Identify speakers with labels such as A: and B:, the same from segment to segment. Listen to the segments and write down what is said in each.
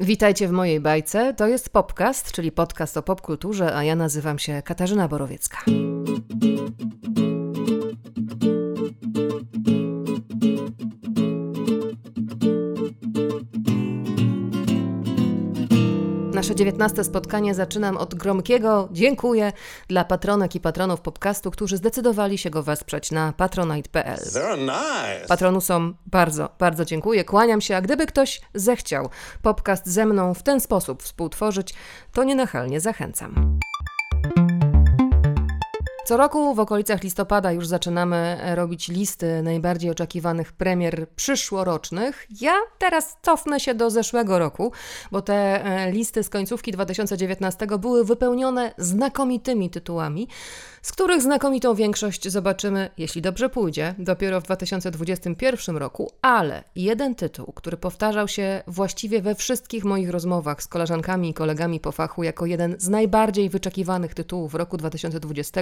A: Witajcie w mojej bajce. To jest Popcast, czyli podcast o popkulturze, a ja nazywam się Katarzyna Borowiecka. Nasze dziewiętnaste spotkanie zaczynam od gromkiego dziękuję dla patronek i patronów podcastu, którzy zdecydowali się go wesprzeć na patronite.pl. Nice. Patronusom bardzo, bardzo dziękuję, kłaniam się, a gdyby ktoś zechciał podcast ze mną w ten sposób współtworzyć, to nienachalnie zachęcam. Co roku w okolicach listopada już zaczynamy robić listy najbardziej oczekiwanych premier przyszłorocznych. Ja teraz cofnę się do zeszłego roku, bo te e, listy z końcówki 2019 były wypełnione znakomitymi tytułami z których znakomitą większość zobaczymy, jeśli dobrze pójdzie, dopiero w 2021 roku, ale jeden tytuł, który powtarzał się właściwie we wszystkich moich rozmowach z koleżankami i kolegami po fachu jako jeden z najbardziej wyczekiwanych tytułów roku 2020,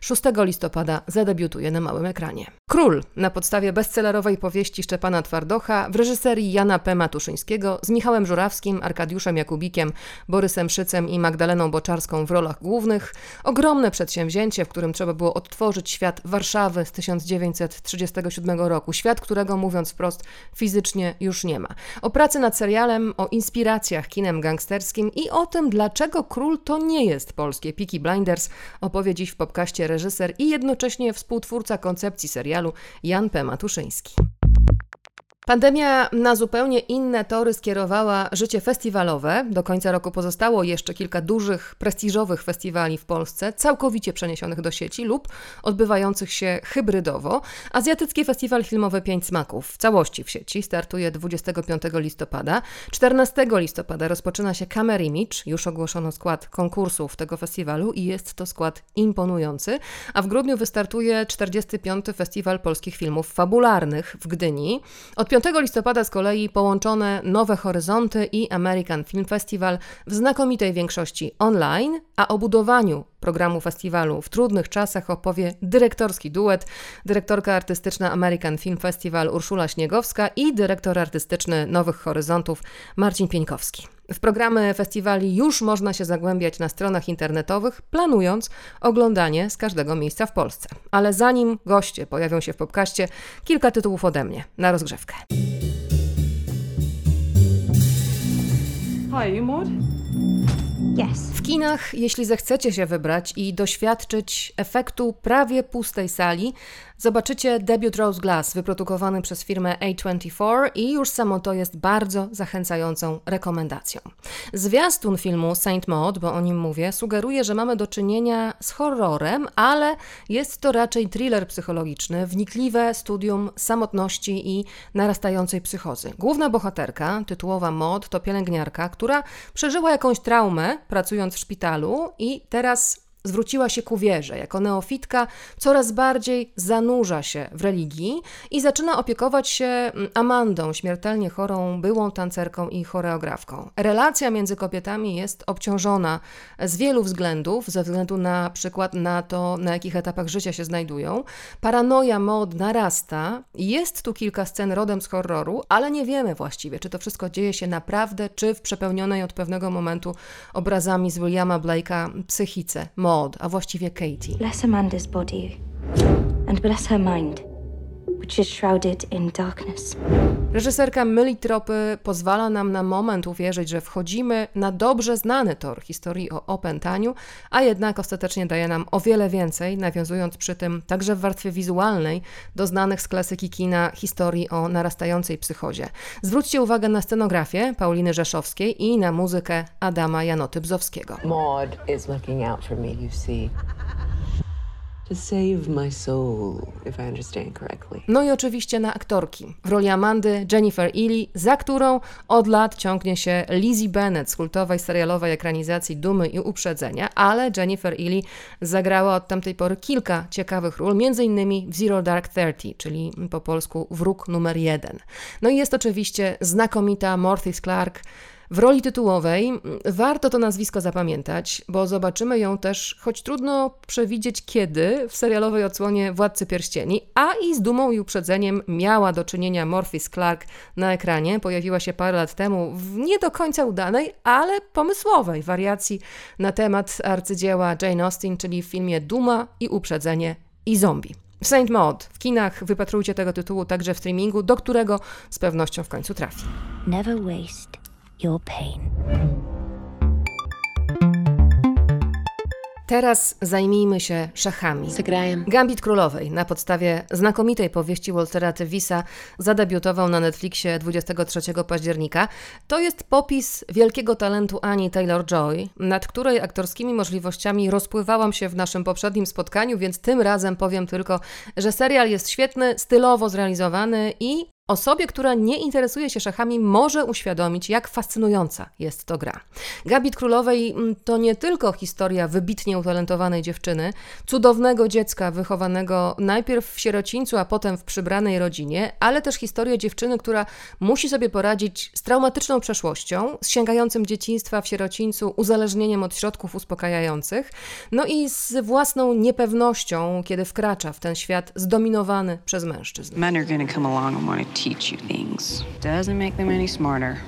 A: 6 listopada zadebiutuje na małym ekranie. Król na podstawie bestsellerowej powieści Szczepana Twardocha w reżyserii Jana P. Matuszyńskiego z Michałem Żurawskim, Arkadiuszem Jakubikiem, Borysem Szycem i Magdaleną Boczarską w rolach głównych. Ogromne przedsięwzięcie w którym trzeba było odtworzyć świat Warszawy z 1937 roku. Świat, którego mówiąc wprost fizycznie już nie ma. O pracy nad serialem, o inspiracjach kinem gangsterskim i o tym, dlaczego Król to nie jest polskie Peaky Blinders, opowie dziś w popkaście reżyser i jednocześnie współtwórca koncepcji serialu Jan P. Matuszyński. Pandemia na zupełnie inne tory skierowała życie festiwalowe. Do końca roku pozostało jeszcze kilka dużych, prestiżowych festiwali w Polsce, całkowicie przeniesionych do sieci lub odbywających się hybrydowo. Azjatycki Festiwal Filmowy Pięć Smaków w całości w sieci startuje 25 listopada. 14 listopada rozpoczyna się Camera Image. Już ogłoszono skład konkursów tego festiwalu i jest to skład imponujący. A w grudniu wystartuje 45. Festiwal Polskich Filmów Fabularnych w Gdyni. Od 5 listopada z kolei połączone Nowe Horyzonty i American Film Festival w znakomitej większości online, a o budowaniu programu festiwalu w trudnych czasach opowie dyrektorski duet, dyrektorka artystyczna American Film Festival Urszula Śniegowska i dyrektor artystyczny Nowych Horyzontów Marcin Pieńkowski. W programy festiwali już można się zagłębiać na stronach internetowych, planując oglądanie z każdego miejsca w Polsce. Ale zanim goście pojawią się w podcaście, kilka tytułów ode mnie na rozgrzewkę. Hi, you Maud? Yes. W kinach, jeśli zechcecie się wybrać i doświadczyć efektu prawie pustej sali, Zobaczycie debiut Rose Glass wyprodukowany przez firmę A24 i już samo to jest bardzo zachęcającą rekomendacją. Zwiastun filmu Saint Maud, bo o nim mówię, sugeruje, że mamy do czynienia z horrorem, ale jest to raczej thriller psychologiczny, wnikliwe studium samotności i narastającej psychozy. Główna bohaterka, tytułowa Maud, to pielęgniarka, która przeżyła jakąś traumę pracując w szpitalu i teraz zwróciła się ku wierze. Jako neofitka coraz bardziej zanurza się w religii i zaczyna opiekować się mm, Amandą, śmiertelnie chorą byłą tancerką i choreografką. Relacja między kobietami jest obciążona z wielu względów, ze względu na przykład na to, na jakich etapach życia się znajdują. Paranoja mod narasta. Jest tu kilka scen rodem z horroru, ale nie wiemy właściwie, czy to wszystko dzieje się naprawdę, czy w przepełnionej od pewnego momentu obrazami z Williama Blake'a psychice mod Maud, a właściwie Katie. Bless Amanda's body and bless her mind. Which is shrouded in darkness. Reżyserka myli tropy, pozwala nam na moment uwierzyć, że wchodzimy na dobrze znany tor historii o opętaniu, a jednak ostatecznie daje nam o wiele więcej, nawiązując przy tym także w warstwie wizualnej do znanych z klasyki kina historii o narastającej psychozie. Zwróćcie uwagę na scenografię Pauliny Rzeszowskiej i na muzykę Adama Janoty Bzowskiego. Maud is looking out for me, you see. No i oczywiście na aktorki. W roli Amandy Jennifer Ely, za którą od lat ciągnie się Lizzie Bennett z kultowej serialowej ekranizacji Dumy i Uprzedzenia, ale Jennifer Ely zagrała od tamtej pory kilka ciekawych ról, m.in. w Zero Dark Thirty, czyli po polsku Wróg numer jeden. No i jest oczywiście znakomita Mortis Clark, W roli tytułowej mm, warto to nazwisko zapamiętać, bo zobaczymy ją też, choć trudno przewidzieć kiedy, w serialowej odsłonie Władcy Pierścieni, a i z dumą i uprzedzeniem miała do czynienia Morphys Clark na ekranie. Pojawiła się parę lat temu w nie do końca udanej, ale pomysłowej wariacji na temat arcydzieła Jane Austen, czyli w filmie Duma i Uprzedzenie i Zombie. Saint Maud. W kinach wypatrujcie tego tytułu także w streamingu, do którego z pewnością w końcu trafi. Never waste your pain. Teraz zajmijmy się szachami.
B: Zagrajem.
A: Gambit Królowej na podstawie znakomitej powieści Waltera Tevisa zadebiutował na Netflixie 23 października. To jest popis wielkiego talentu Ani Taylor-Joy, nad której aktorskimi możliwościami rozpływałam się w naszym poprzednim spotkaniu, więc tym razem powiem tylko, że serial jest świetny, stylowo zrealizowany i Osobie, która nie interesuje się szachami, może uświadomić, jak fascynująca jest to gra. Gabit Królowej mm, to nie tylko historia wybitnie utalentowanej dziewczyny, cudownego dziecka wychowanego najpierw w sierocińcu, a potem w przybranej rodzinie, ale też historia dziewczyny, która musi sobie poradzić z traumatyczną przeszłością, z sięgającym dzieciństwa w sierocińcu uzależnieniem od środków uspokajających, no i z własną niepewnością, kiedy wkracza w ten świat zdominowany przez mężczyzn. Men are come along and teach you things. Doesn't make them any smarter.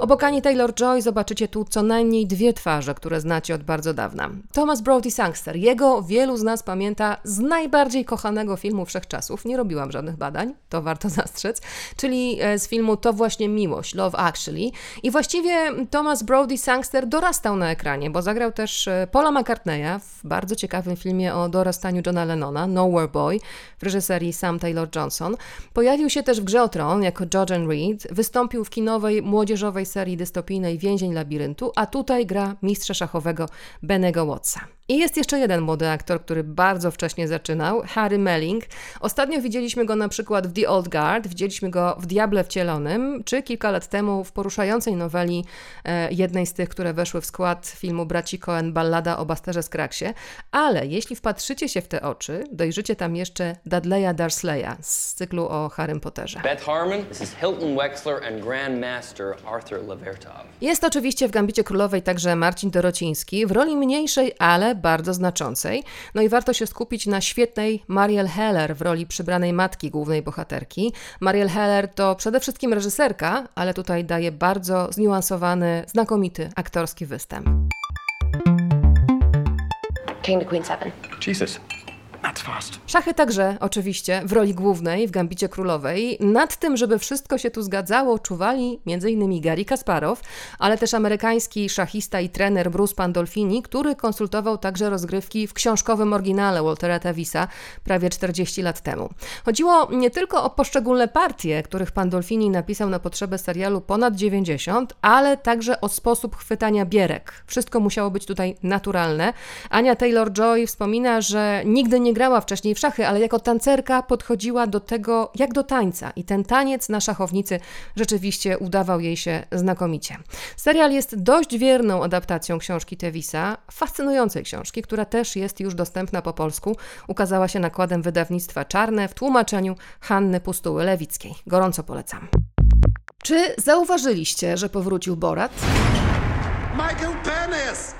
A: Obok Ani Taylor-Joy zobaczycie tu co najmniej dwie twarze, które znacie od bardzo dawna. Thomas Brody Sangster. Jego wielu z nas pamięta z najbardziej kochanego filmu wszechczasów. Nie robiłam żadnych badań, to warto zastrzec. Czyli e, z filmu To właśnie miłość, Love Actually. I właściwie Thomas Brody Sangster dorastał na ekranie, bo zagrał też e, Paula McCartneya w bardzo ciekawym filmie o dorastaniu Johna Lennona, Nowhere Boy, w reżyserii Sam Taylor Johnson. Pojawił się też w Grze o Tron jako Georgian Reed. Wystąpił w kinowej młodzieżowej serii dystopijnej Więzień Labiryntu, a tutaj gra mistrza szachowego Benego Wattsa. I jest jeszcze jeden młody aktor, który bardzo wcześnie zaczynał, Harry Melling. Ostatnio widzieliśmy go na przykład w The Old Guard, widzieliśmy go w Diable Wcielonym, czy kilka lat temu w poruszającej noweli e, jednej z tych, które weszły w skład filmu Braci Cohen Ballada o Basterze Skraksie. Ale jeśli wpatrzycie się w te oczy, dojrzycie tam jeszcze Dudleya Dursleya z cyklu o Harrym Potterze. Beth Harmon, this is Hilton Wexler and Grand Master Arthur Levertov. Jest oczywiście w Gambicie Królowej także Marcin Dorociński w roli mniejszej, ale bardzo znaczącej. No i warto się skupić na świetnej Mariel Heller w roli przybranej matki głównej bohaterki. Mariel Heller to przede wszystkim reżyserka, ale tutaj daje bardzo zniuansowany, znakomity aktorski występ. King to Queen 7. Jesus. Szachy także, oczywiście, w roli głównej w Gambicie Królowej. Nad tym, żeby wszystko się tu zgadzało, czuwali m.in. Gary Kasparow, ale też amerykański szachista i trener Bruce Pandolfini, który konsultował także rozgrywki w książkowym oryginale Waltera Tavisa prawie 40 lat temu. Chodziło nie tylko o poszczególne partie, których Pandolfini napisał na potrzebę serialu ponad 90, ale także o sposób chwytania bierek. Wszystko musiało być tutaj naturalne. Ania Taylor-Joy wspomina, że nigdy nie nie grała wcześniej w szachy, ale jako tancerka podchodziła do tego jak do tańca i ten taniec na szachownicy rzeczywiście udawał jej się znakomicie. Serial jest dość wierną adaptacją książki Tevisa, fascynującej książki, która też jest już dostępna po polsku. Ukazała się nakładem wydawnictwa Czarne w tłumaczeniu Hanny Pustuły-Lewickiej. Gorąco polecam. Czy zauważyliście, że powrócił Borat? Michael Penis!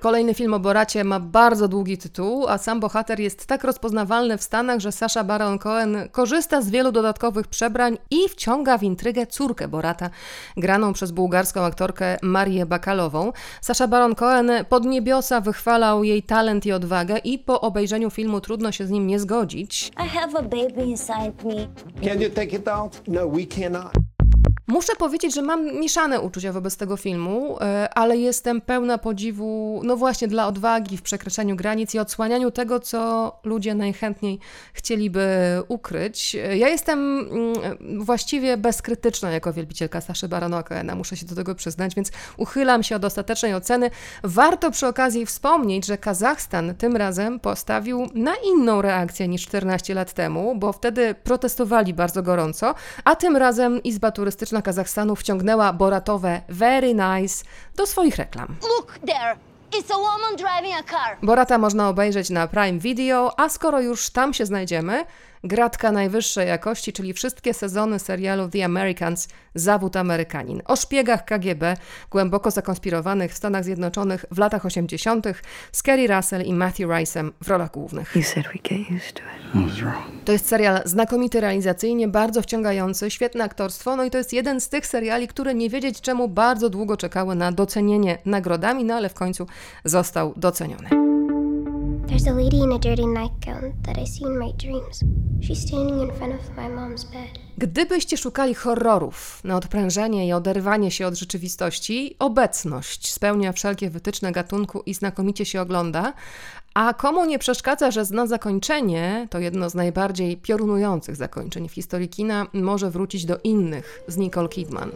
A: Kolejny film o Boracie ma bardzo długi tytuł, a sam bohater jest tak rozpoznawalny w Stanach, że Sasha Baron Cohen korzysta z wielu dodatkowych przebrań i wciąga w intrygę córkę Borata, graną przez bułgarską aktorkę Marię Bakalową. Sasha Baron Cohen pod niebiosa wychwalał jej talent i odwagę i po obejrzeniu filmu trudno się z nim nie zgodzić. I have a baby inside me. Can you take it out? No, we cannot. Muszę powiedzieć, że mam mieszane uczucia wobec tego filmu, e, ale jestem pełna podziwu, no właśnie, dla odwagi w przekraczaniu granic i odsłanianiu tego, co ludzie najchętniej chcieliby ukryć. E, ja jestem mm, właściwie bezkrytyczna jako wielbicielka Saszy Baronoka, muszę się do tego przyznać, więc uchylam się od ostatecznej oceny. Warto przy okazji wspomnieć, że Kazachstan tym razem postawił na inną reakcję niż 14 lat temu, bo wtedy protestowali bardzo gorąco, a tym razem Izba Turystyczna Kazachstanu wciągnęła Boratowe Very Nice do swoich reklam. Look there! It's a woman driving a car. Borata można obejrzeć na Prime Video, a skoro już tam się znajdziemy, gratka najwyższej jakości, czyli wszystkie sezony serialu The Americans Zawód Amerykanin. O szpiegach KGB, głęboko zakonspirowanych w Stanach Zjednoczonych w latach 80. z Kerry Russell i Matthew Rice'em w rolach głównych. To jest serial znakomity realizacyjnie, bardzo wciągający, świetne aktorstwo, no i to jest jeden z tych seriali, które nie wiedzieć czemu bardzo długo czekały na docenienie nagrodami, no ale w końcu został doceniony. There's a lady in a dirty nightgown that I see in my dreams. She's standing in front of my mom's bed. Gdybyście szukali horrorów na odprężenie i oderwanie się od rzeczywistości, obecność spełnia wszelkie wytyczne gatunku i znakomicie się ogląda, a komu nie przeszkadza, że zna zakończenie, to jedno z najbardziej piorunujących zakończeń w historii kina, może wrócić do innych z Nicole Kidman.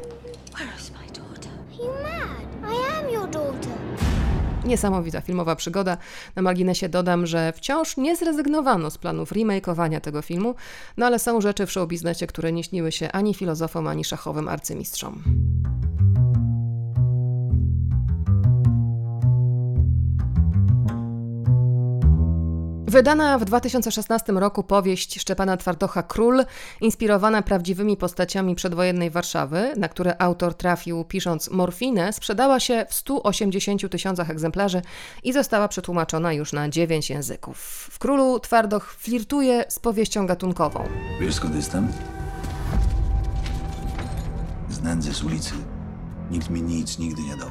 A: Niesamowita filmowa przygoda. Na marginesie dodam, że wciąż nie zrezygnowano z planów remakeowania tego filmu, no ale są rzeczy w showbiznesie, które nie śniły się ani filozofom, ani szachowym arcymistrzom. Wydana w 2016 roku powieść Szczepana Twardocha Król, inspirowana prawdziwymi postaciami przedwojennej Warszawy, na które autor trafił pisząc morfinę, sprzedała się w 180 tysiącach egzemplarzy i została przetłumaczona już na 9 języków. W Królu Twardoch flirtuje z powieścią gatunkową.
B: Wiesz skąd jestem? Z nędzy z ulicy. Nikt mi nic nigdy nie dał.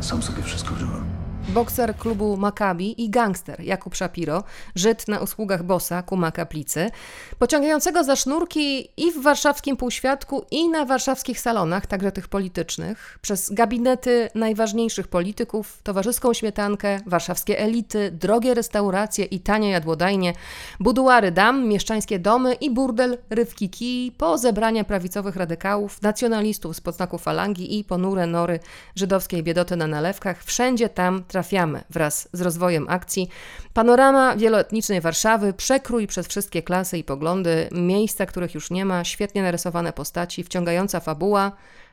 B: Sam sobie wszystko wziąłem
A: bokser klubu Maccabi i gangster Jakub Shapiro, Żyd na usługach bossa Kuma Kaplicy, pociągającego za sznurki i w warszawskim półświadku, i na warszawskich salonach, także tych politycznych, przez gabinety najważniejszych polityków, towarzyską śmietankę, warszawskie elity, drogie restauracje i tanie jadłodajnie, buduary dam, mieszczańskie domy i burdel Rywki Kij, po zebrania prawicowych radykałów, nacjonalistów z podznaku falangi i ponure nory żydowskiej biedoty na nalewkach, wszędzie tam trafiamy wraz z rozwojem akcji. Panorama wieloetnicznej Warszawy, przekrój przez wszystkie klasy i poglądy, miejsca, których już nie ma, świetnie narysowane postaci, wciągająca fabuła.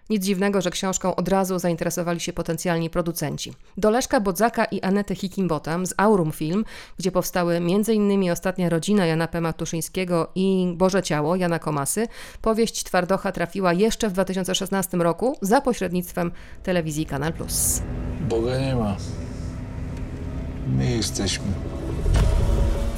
A: Nic dziwnego, że książką od razu zainteresowali się potencjalni producenci. Do Leszka Bodzaka i Anety Hikimbotam z Aurum Film, gdzie powstały m.in. Ostatnia rodzina Jana P. Matuszyńskiego i Boże Ciało Jana Komasy, powieść Twardocha trafiła jeszcze w 2016 roku za pośrednictwem telewizji Kanal+.
C: Boga nie ma. My jesteśmy.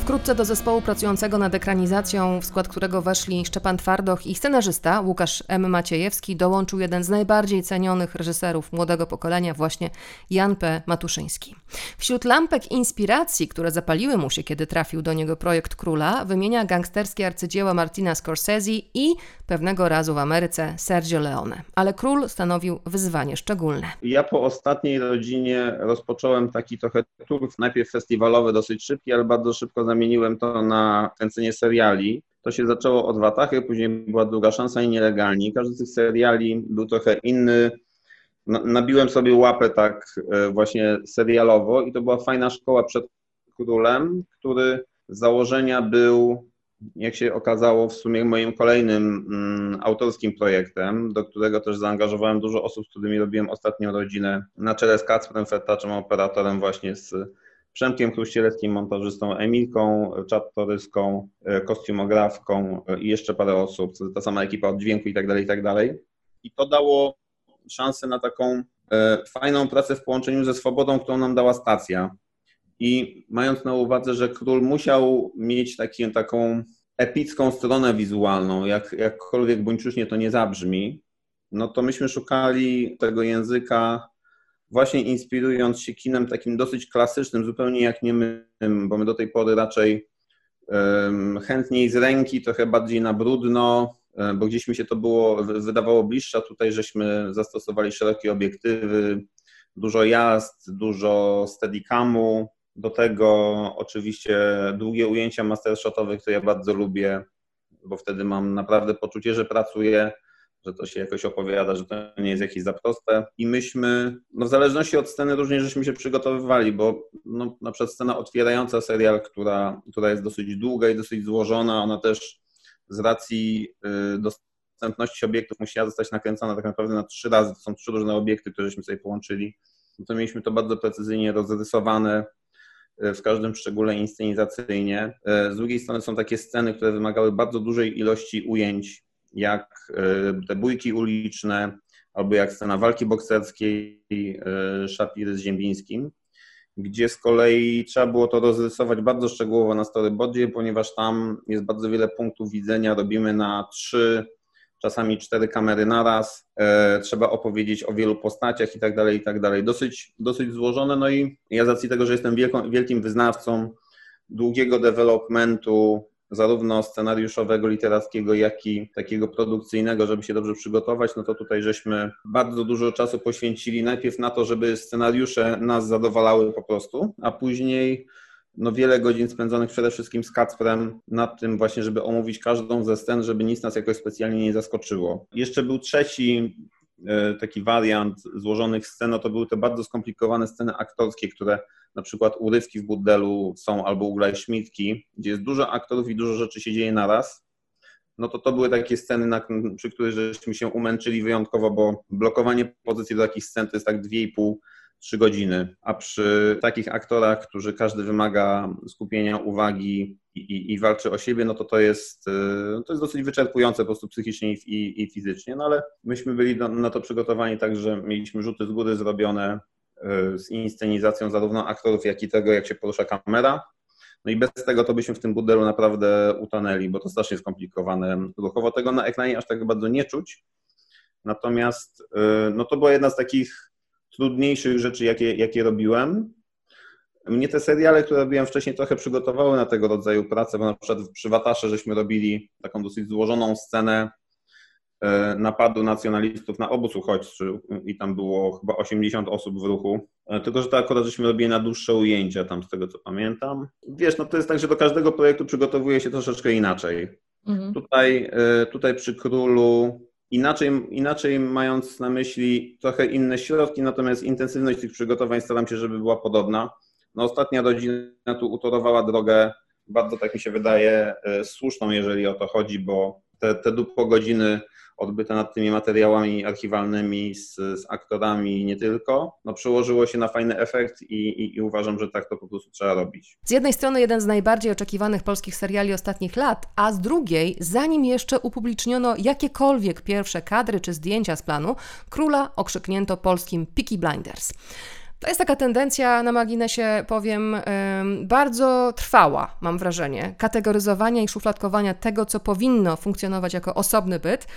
A: Wkrótce do zespołu pracującego nad ekranizacją, w skład którego weszli Szczepan Twardoch i scenarzysta Łukasz M. Maciejewski, dołączył jeden z najbardziej cenionych reżyserów młodego pokolenia, właśnie Jan P. Matuszyński. Wśród lampek inspiracji, które zapaliły mu się, kiedy trafił do niego projekt Króla, wymienia gangsterskie arcydzieła Martina Scorsese i pewnego razu w Ameryce Sergio Leone. Ale Król stanowił wyzwanie szczególne.
D: Ja po ostatniej rodzinie rozpocząłem taki trochę tur, najpierw festiwalowy, dosyć szybki, ale bardzo szybko zamieniłem to na kręcenie seriali. To się zaczęło od Watachy, później była druga szansa i nielegalni. Każdy z tych seriali był trochę inny. Nabiłem sobie łapę tak e, właśnie serialowo i to była fajna szkoła przed królem, który z założenia był, jak się okazało, w sumie moim kolejnym mm, autorskim projektem, do którego też zaangażowałem dużo osób, z którymi robiłem ostatnią rodzinę na czele z Kacprem Fettaczem, operatorem właśnie z Przemkiem Kruścieleckim, montażystą Emilką Czattoryską, e, kostiumografką e, i jeszcze parę osób, ta sama ekipa od dźwięku i tak dalej, i tak dalej. I to dało szansę na taką e, fajną pracę w połączeniu ze swobodą, którą nam dała stacja. I mając na uwadze, że król musiał mieć taki, taką epicką stronę wizualną, jak, jakkolwiek buńczucznie to nie zabrzmi, no to myśmy szukali tego języka właśnie inspirując się kinem takim dosyć klasycznym, zupełnie jak nie my, bo my do tej pory raczej chętniej z ręki, trochę bardziej na brudno, bo gdzieś mi się to było, wydawało bliższe, tutaj żeśmy zastosowali szerokie obiektywy, dużo jazd, dużo steadicamu, do tego oczywiście długie ujęcia mastershotowe, które ja bardzo lubię, bo wtedy mam naprawdę poczucie, że pracuję że to się jakoś opowiada, że to nie jest jakieś za proste. I myśmy, no w zależności od sceny różnie żeśmy się przygotowywali, bo no, na przykład scena otwierająca serial, która, która jest dosyć długa i dosyć złożona, ona też z racji y, dostępności obiektów musiała zostać nakręcona tak naprawdę na trzy razy. To są trzy różne obiekty, któreśmy sobie połączyli. No to mieliśmy to bardzo precyzyjnie rozrysowane w każdym szczególe inscenizacyjnie. Z drugiej strony są takie sceny, które wymagały bardzo dużej ilości ujęć, jak te bójki uliczne, albo jak scena walki bokserskiej Szapiry z Ziembińskim gdzie z kolei trzeba było to rozrysować bardzo szczegółowo na storyboardzie, ponieważ tam jest bardzo wiele punktów widzenia, robimy na trzy, czasami cztery kamery naraz, e, trzeba opowiedzieć o wielu postaciach i tak dalej, i tak dalej. Dosyć, dosyć złożone, no i ja z racji tego, że jestem wielką, wielkim wyznawcą długiego developmentu zarówno scenariuszowego, literackiego, jak i takiego produkcyjnego, żeby się dobrze przygotować, no to tutaj żeśmy bardzo dużo czasu poświęcili najpierw na to, żeby scenariusze nas zadowalały po prostu, a później no wiele godzin spędzonych przede wszystkim z Kacprem nad tym właśnie, żeby omówić każdą ze scen, żeby nic nas jakoś specjalnie nie zaskoczyło. Jeszcze był trzeci e, taki wariant złożonych scen, no to były te bardzo skomplikowane sceny aktorskie, które na przykład urywki w Buddelu są albo u Schmidtki, gdzie jest dużo aktorów i dużo rzeczy się dzieje naraz, no to to były takie sceny, na, przy których żeśmy się umęczyli wyjątkowo, bo blokowanie pozycji do takich scen to jest tak 2,5 3 godziny, a przy takich aktorach, którzy każdy wymaga skupienia uwagi i, i, i, walczy o siebie, no to to jest, y, to jest dosyć wyczerpujące po prostu psychicznie i, i fizycznie, no ale myśmy byli na to przygotowani tak, że mieliśmy rzuty z góry zrobione, z inscenizacją zarówno aktorów, jak i tego, jak się porusza kamera. No i bez tego to byśmy w tym budelu naprawdę utonęli, bo to strasznie skomplikowane ruchowo. Tego na ekranie aż tak bardzo nie czuć. Natomiast y, no to była jedna z takich trudniejszych rzeczy, jakie, jakie robiłem. Mnie te seriale, które robiłem wcześniej, trochę przygotowały na tego rodzaju pracę, bo na przykład przy Watasze żeśmy robili taką dosyć złożoną scenę E, napadu nacjonalistów na obóz uchodźczy i tam było chyba 80 osób w ruchu. E, tylko, że to akurat żeśmy robili na dłuższe ujęcia tam z tego, co pamiętam. Wiesz, no to jest tak, że do każdego projektu przygotowuje się troszeczkę inaczej. Mhm. Tutaj, e, tutaj przy Królu inaczej, inaczej mając na myśli trochę inne środki, natomiast intensywność tych przygotowań staram się, żeby była podobna. No ostatnia rodzina tu utorowała drogę bardzo, tak mi się wydaje, słuszną, jeżeli o to chodzi, bo te, te po godziny odbyte nad tymi materiałami archiwalnymi z, z aktorami nie tylko, no przełożyło się na fajny efekt i, i, i, uważam, że tak to po prostu trzeba robić.
A: Z jednej strony jeden z najbardziej oczekiwanych polskich seriali ostatnich lat, a z drugiej, zanim jeszcze upubliczniono jakiekolwiek pierwsze kadry czy zdjęcia z planu, króla okrzyknięto polskim Peaky Blinders. To jest taka tendencja, na marginesie powiem, bardzo trwała, mam wrażenie, kategoryzowania i szufladkowania tego, co powinno funkcjonować jako osobny byt.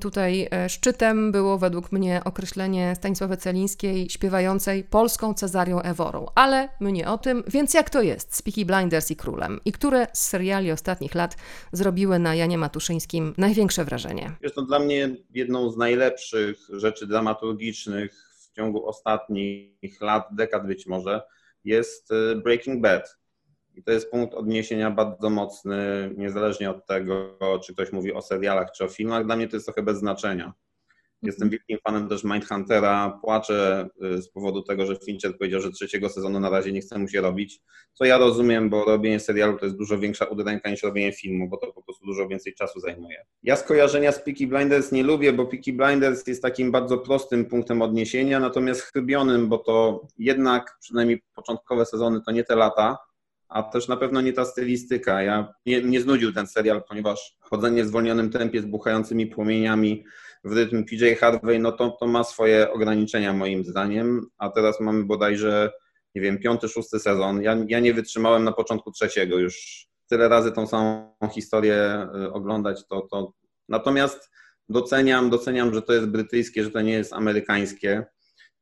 A: Tutaj e, szczytem było według mnie określenie Stanisławy Celińskiej śpiewającej polską Cezarią Eworą. Ale my nie o tym, więc jak to jest z Peaky Blinders i Królem? I które z seriali ostatnich lat zrobiły na Janie Matuszyńskim największe wrażenie?
D: Wiesz, to dla mnie jedną z najlepszych rzeczy dramaturgicznych w ciągu ostatnich lat, dekad być może, jest y, Breaking Bad. I to jest punkt odniesienia bardzo mocny, niezależnie od tego, czy ktoś mówi o serialach, czy o filmach. Dla mnie to jest trochę bez znaczenia. Jestem wielkim fanem też Mindhuntera. Płaczę y, z powodu tego, że Fincher powiedział, że trzeciego sezonu na razie nie chce mu się robić. Co ja rozumiem, bo robienie serialu to jest dużo większa udręka niż robienie filmu, bo to po prostu dużo więcej czasu zajmuje. Ja skojarzenia z Peaky Blinders nie lubię, bo Peaky Blinders jest takim bardzo prostym punktem odniesienia, natomiast chybionym, bo to jednak przynajmniej początkowe sezony to nie te lata, a też na pewno nie ta stylistyka. Ja nie, nie znudził ten serial, ponieważ chodzenie w zwolnionym tempie z buchającymi płomieniami w rytm PJ Harvey, no to, to ma swoje ograniczenia moim zdaniem, a teraz mamy bodajże, nie wiem, piąty, szósty sezon. Ja, ja nie wytrzymałem na początku trzeciego już. Tyle razy tą samą historię y, oglądać, to, to... Natomiast doceniam, doceniam, że to jest brytyjskie, że to nie jest amerykańskie.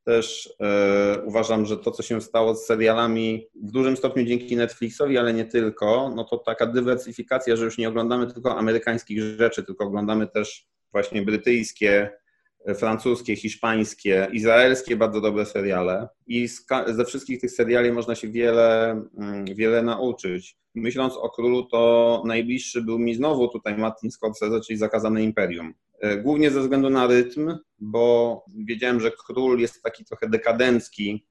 D: Też e, uważam, że to, co się stało z serialami, w dużym stopniu dzięki Netflixowi, ale nie tylko, no to taka dywersyfikacja, że już nie oglądamy tylko amerykańskich rzeczy, tylko oglądamy też właśnie brytyjskie, francuskie, hiszpańskie, izraelskie bardzo dobre seriale i ze wszystkich tych seriali można się wiele, mm, wiele nauczyć. Myśląc o królu, to najbliższy był mi znowu tutaj Martin Scorsese, czyli Zakazane Imperium. E, głównie ze względu na rytm, bo wiedziałem, że król jest taki trochę dekadencki,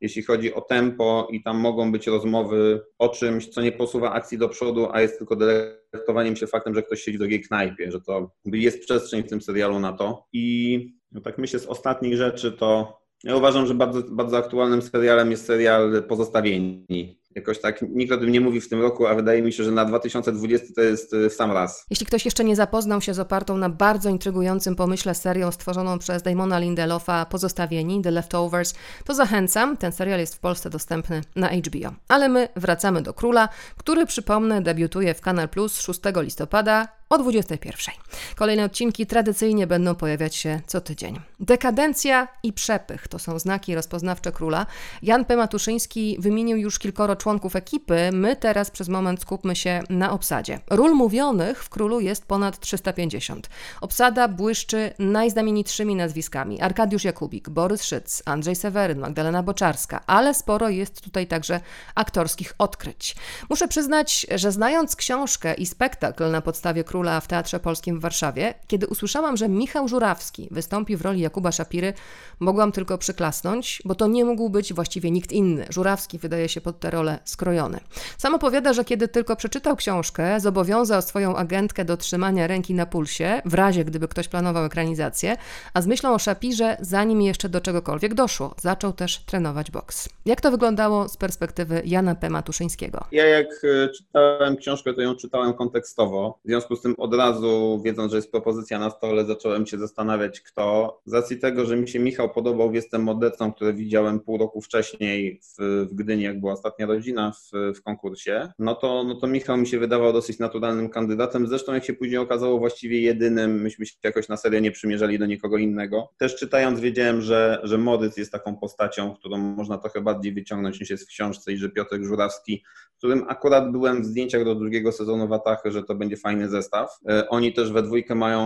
D: jeśli chodzi o tempo i tam mogą być rozmowy o czymś, co nie posuwa akcji do przodu, a jest tylko delektowaniem się faktem, że ktoś siedzi w drugiej knajpie, że to jest przestrzeń w tym serialu na to. I no tak myślę, z ostatnich rzeczy to ja uważam, że bardzo, bardzo aktualnym serialem jest serial Pozostawieni. Jakoś tak nikt o tym nie mówi w tym roku, a wydaje mi się, że na 2020 to jest w sam raz.
A: Jeśli ktoś jeszcze nie zapoznał się z opartą na bardzo intrygującym pomyśle serią stworzoną przez Damona Lindelofa Pozostawieni, The Leftovers, to zachęcam. Ten serial jest w Polsce dostępny na HBO. Ale my wracamy do Króla, który przypomnę debiutuje w Kanal Plus 6 listopada o 21. Kolejne odcinki tradycyjnie będą pojawiać się co tydzień. Dekadencja i przepych to są znaki rozpoznawcze króla. Jan P. Matuszyński wymienił już kilkoro członków ekipy, my teraz przez moment skupmy się na obsadzie. Ról mówionych w królu jest ponad 350. Obsada błyszczy najznamienitszymi nazwiskami: Arkadiusz Jakubik, Borys Szyc, Andrzej Seweryn, Magdalena Boczarska, ale sporo jest tutaj także aktorskich odkryć. Muszę przyznać, że znając książkę i spektakl na podstawie króla, w Teatrze Polskim w Warszawie, kiedy usłyszałam, że Michał Żurawski wystąpi w roli Jakuba Szapiry, mogłam tylko przyklasnąć, bo to nie mógł być właściwie nikt inny. Żurawski wydaje się pod tę rolę skrojony. Sam opowiada, że kiedy tylko przeczytał książkę, zobowiązał swoją agentkę do trzymania ręki na pulsie, w razie gdyby ktoś planował ekranizację, a z myślą o Szapirze, zanim jeszcze do czegokolwiek doszło, zaczął też trenować boks. Jak to wyglądało z perspektywy Jana P. Matuszyńskiego?
D: Ja jak e, czytałem książkę, to ją czytałem kontekstowo. W związku z tym od razu, wiedząc, że jest propozycja na stole, zacząłem się zastanawiać, kto. Z racji tego, że mi się Michał podobał, jestem modetą, które widziałem pół roku wcześniej w, w Gdyni, jak była ostatnia rodzina w, w konkursie, no to, no to Michał mi się wydawał dosyć naturalnym kandydatem. Zresztą, jak się później okazało, właściwie jedynym, myśmy się jakoś na serię nie przymierzali do nikogo innego. Też czytając, wiedziałem, że, że Modyc jest taką postacią, którą można trochę bardziej wyciągnąć niż jest w książce i że Piotr Żurawski, którym akurat byłem w zdjęciach do drugiego sezonu Watachy, że to będzie fajny zestaw. E, oni też we dwójkę mają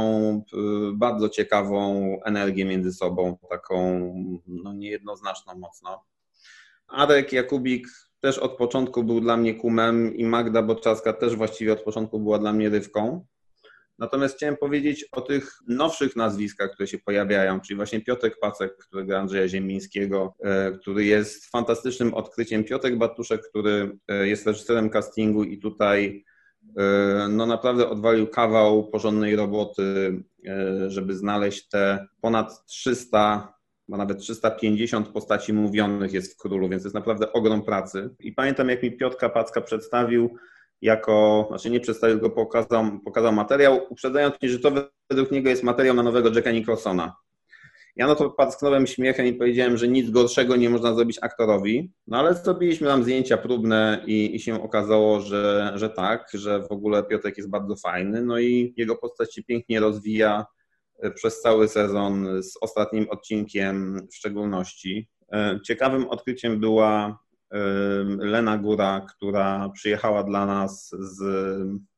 D: e, bardzo ciekawą energię między sobą, taką no, niejednoznaczną mocno. Adek Jakubik też od początku był dla mnie kumem i Magda Boczarska też właściwie od początku była dla mnie rywką. Natomiast chciałem powiedzieć o tych nowszych nazwiskach, które się pojawiają, czyli właśnie Piotrek Pacek, który gra Andrzeja Ziemińskiego, e, który jest fantastycznym odkryciem. Piotrek Batuszek, który jest reżyserem castingu i tutaj E, no naprawdę odwalił kawał porządnej roboty, e, żeby znaleźć te ponad 300, a nawet 350 postaci mówionych jest w Królu, więc jest naprawdę ogrom pracy. I pamiętam, jak mi Piotka Packa przedstawił jako, znaczy nie przedstawił go, pokazał, pokazał materiał, uprzedzając mnie, że to według niego jest materiał na nowego Jacka Nicholsona. Ja no to pasknąłem śmiechem i powiedziałem, że nic gorszego nie można zrobić aktorowi, no ale zrobiliśmy tam zdjęcia próbne i, i się okazało, że, że tak, że w ogóle Piotrek jest bardzo fajny, no i jego postać się pięknie rozwija przez cały sezon, z ostatnim odcinkiem w szczególności. E, ciekawym odkryciem była e, Lena Góra, która przyjechała dla nas z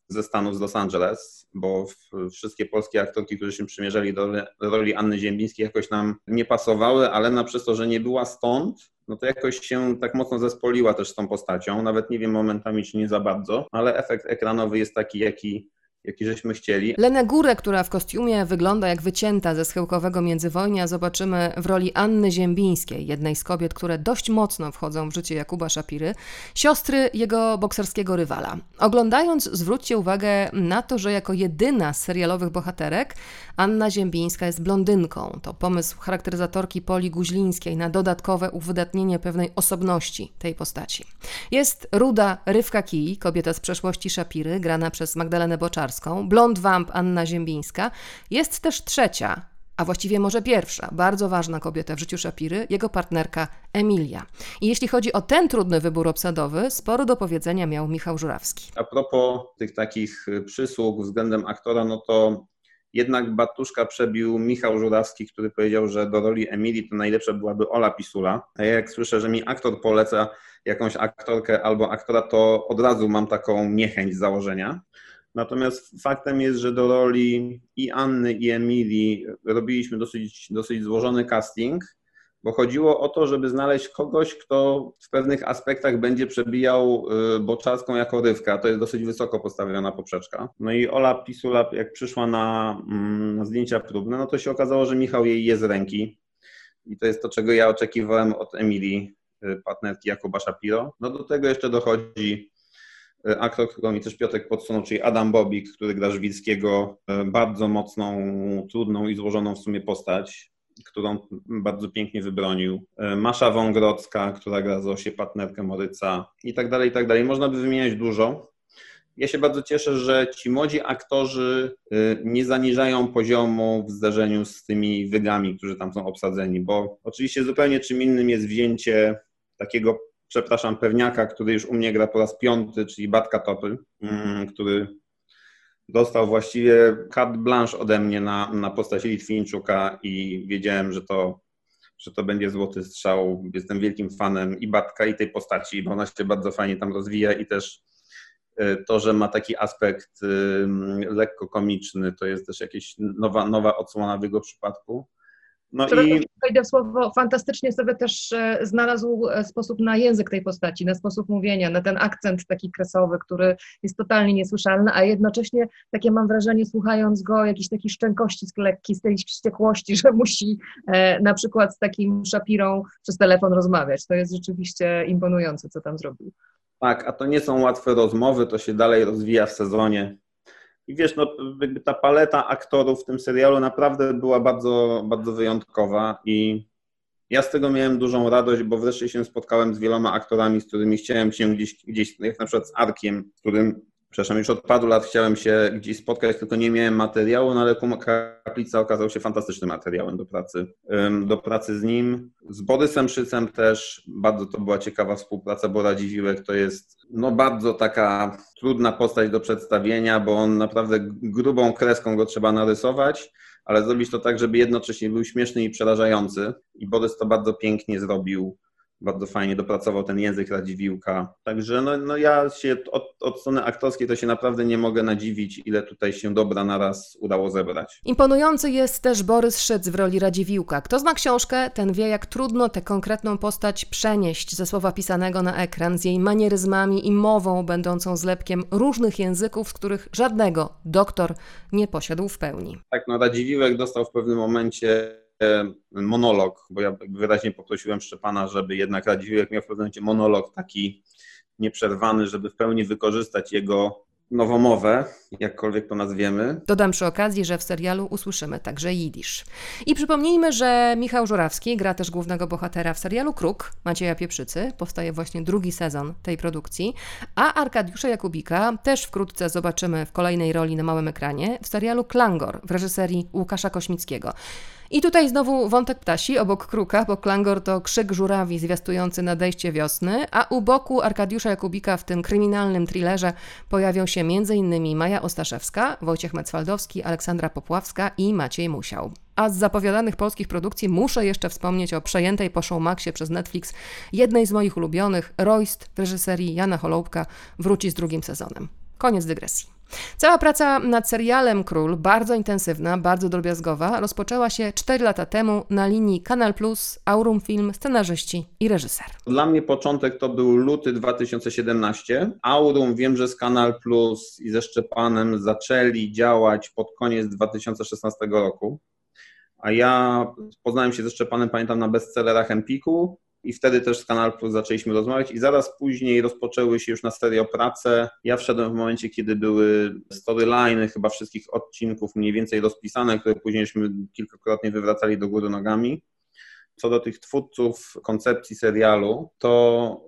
D: ze Stanów, z Los Angeles, bo wszystkie polskie aktorki, które się przymierzali do roli Anny Ziembińskiej jakoś nam nie pasowały, ale na przez to, że nie była stąd, no to jakoś się tak mocno zespoliła też z tą postacią. Nawet nie wiem momentami, czy nie za bardzo, ale efekt ekranowy jest taki, jaki, jaki żeśmy chcieli.
A: Lenę Górę, która w kostiumie wygląda jak wycięta ze schyłkowego międzywojnia, zobaczymy w roli Anny Ziembińskiej, jednej z kobiet, które dość mocno wchodzą w życie Jakuba Szapiry, siostry jego bokserskiego rywala. Oglądając, zwróćcie uwagę na to, że jako jedyna z serialowych bohaterek Anna Ziembińska jest blondynką. To pomysł charakteryzatorki Poli Guźlińskiej na dodatkowe uwydatnienie pewnej osobności tej postaci. Jest ruda Rywka Kij, kobieta z przeszłości Szapiry, grana przez Magdalenę Boczarską, blond vamp Anna Ziembińska, jest też trzecia, a właściwie może pierwsza, bardzo ważna kobieta w życiu Szapiry, jego partnerka Emilia. I jeśli chodzi o ten trudny wybór obsadowy, sporo do powiedzenia miał Michał Żurawski.
D: A propos tych takich przysług względem aktora, no to jednak Batuszka przebił Michał Żurawski, który powiedział, że do roli Emilii to najlepsza byłaby Ola Pisula. A ja jak słyszę, że mi aktor poleca jakąś aktorkę albo aktora, to od razu mam taką niechęć z założenia. Natomiast faktem jest, że do roli i Anny, i Emilii robiliśmy dosyć, dosyć złożony casting, bo chodziło o to, żeby znaleźć kogoś, kto w pewnych aspektach będzie przebijał y, Boczarską jako rywka. To jest dosyć wysoko postawiona poprzeczka. No i Ola Pisula, jak przyszła na, mm, na zdjęcia próbne, no to się okazało, że Michał jej je z ręki. I to jest to, czego ja oczekiwałem od Emilii, y, partnerki Jakuba Shapiro. No do tego jeszcze dochodzi aktor, którego mi też Piotrek podsunął, czyli Adam Bobik, który gra Żwickiego, e, bardzo mocną, trudną i złożoną w sumie postać. którą bardzo pięknie wybronił. E, Masza Wągrodzka, która gra Zosię, partnerkę Moryca i tak dalej, i tak dalej. Można by wymieniać dużo. Ja się bardzo cieszę, że ci młodzi aktorzy nie zaniżają poziomu w zderzeniu z tymi wygami, którzy tam są obsadzeni, bo oczywiście zupełnie czym innym jest wzięcie takiego, przepraszam, pewniaka, który już u mnie gra po raz piąty, czyli Batka Topy, mm, który dostał właściwie carte blanche ode mnie na, na postać Litwińczuka i wiedziałem, że to, że to będzie złoty strzał. Jestem wielkim fanem i Batka, i tej postaci, bo ona się bardzo fajnie tam rozwija i też y, to, że ma taki aspekt lekko komiczny, to jest też jakaś nowa, nowa odsłona w jego przypadku.
E: No i... wejdę w słowo, fantastycznie sobie też e, znalazł e, sposób na język tej postaci, na sposób mówienia, na ten akcent taki kresowy, który jest totalnie niesłyszalny, a jednocześnie takie mam wrażenie, słuchając go, jakiś taki szczękości lekki, z tej wściekłości, że musi e, na przykład z takim Shapirą przez telefon rozmawiać. To jest rzeczywiście imponujące, co tam zrobił.
D: Tak, a to nie są łatwe rozmowy, to się dalej rozwija w sezonie. I wiesz, no, jakby ta paleta aktorów w tym serialu naprawdę była bardzo, bardzo wyjątkowa i ja z tego miałem dużą radość, bo wreszcie się spotkałem z wieloma aktorami, z którymi chciałem się gdzieś, gdzieś jak na przykład z Arkiem, z którym przepraszam, już od paru lat chciałem się gdzieś spotkać, tylko nie miałem materiału, no ale Kaplica okazał się fantastycznym materiałem do pracy, do pracy z nim. Z Borysem Szycem też bardzo to była ciekawa współpraca, bo Radziwiłek to jest no bardzo taka trudna postać do przedstawienia, bo on naprawdę grubą kreską go trzeba narysować, ale zrobić to tak, żeby jednocześnie był śmieszny i przerażający. I Borys to bardzo pięknie zrobił bardzo fajnie dopracował ten język Radziwiłka. Także no, no ja się od, od strony aktorskiej to się naprawdę nie mogę nadziwić, ile tutaj się dobra naraz udało zebrać.
A: Imponujący jest też Borys Szyc w roli Radziwiłka. Kto zna książkę, ten wie, jak trudno tę konkretną postać przenieść ze słowa pisanego na ekran, z jej manieryzmami i mową będącą zlepkiem różnych języków, z których żadnego doktor nie posiadł w pełni.
D: Tak, no Radziwiłek dostał w pewnym momencie monolog, bo ja wyraźnie poprosiłem Szczepana, żeby jednak Radziwiłek miał w pewnym momencie monolog taki nieprzerwany, żeby w pełni wykorzystać jego nowomowę, jakkolwiek to nazwiemy.
A: Dodam przy okazji, że w serialu usłyszymy także jidysz. I przypomnijmy, że Michał Żurawski gra też głównego bohatera w serialu Kruk Macieja Pieprzycy. Powstaje właśnie drugi sezon tej produkcji. A Arkadiusza Jakubika też wkrótce zobaczymy w kolejnej roli na małym ekranie w serialu Klangor w reżyserii Łukasza Kośmickiego. I tutaj znowu wątek ptasi obok kruka, bo klangor to krzyk żurawi zwiastujący nadejście wiosny, a u boku Arkadiusza Jakubika w tym kryminalnym thrillerze pojawią się m.in. Maja Ostaszewska, Wojciech Mecwaldowski, Aleksandra Popławska i Maciej Musiał. A z zapowiadanych polskich produkcji muszę jeszcze wspomnieć o przejętej po Showmaxie przez Netflix jednej z moich ulubionych, Royst w reżyserii Jana Holoubka wróci z drugim sezonem. Koniec dygresji. Cała praca nad serialem Król, bardzo intensywna, bardzo drobiazgowa, rozpoczęła się 4 lata temu na linii Kanal Plus, Aurum Film, scenarzyści i reżyser.
D: Dla mnie początek to był luty 2017. Aurum wiem, że z Kanal Plus i ze Szczepanem zaczęli działać pod koniec 2016 roku. A ja poznałem się ze Szczepanem, pamiętam, na bestsellerach Empiku i wtedy też z Kanal Plus zaczęliśmy rozmawiać i zaraz później rozpoczęły się już na serio prace. Ja wszedłem w momencie, kiedy były storyliny chyba wszystkich odcinków mniej więcej rozpisane, które późniejśmy kilkakrotnie wywracali do góry nogami. Co do tych twórców koncepcji serialu, to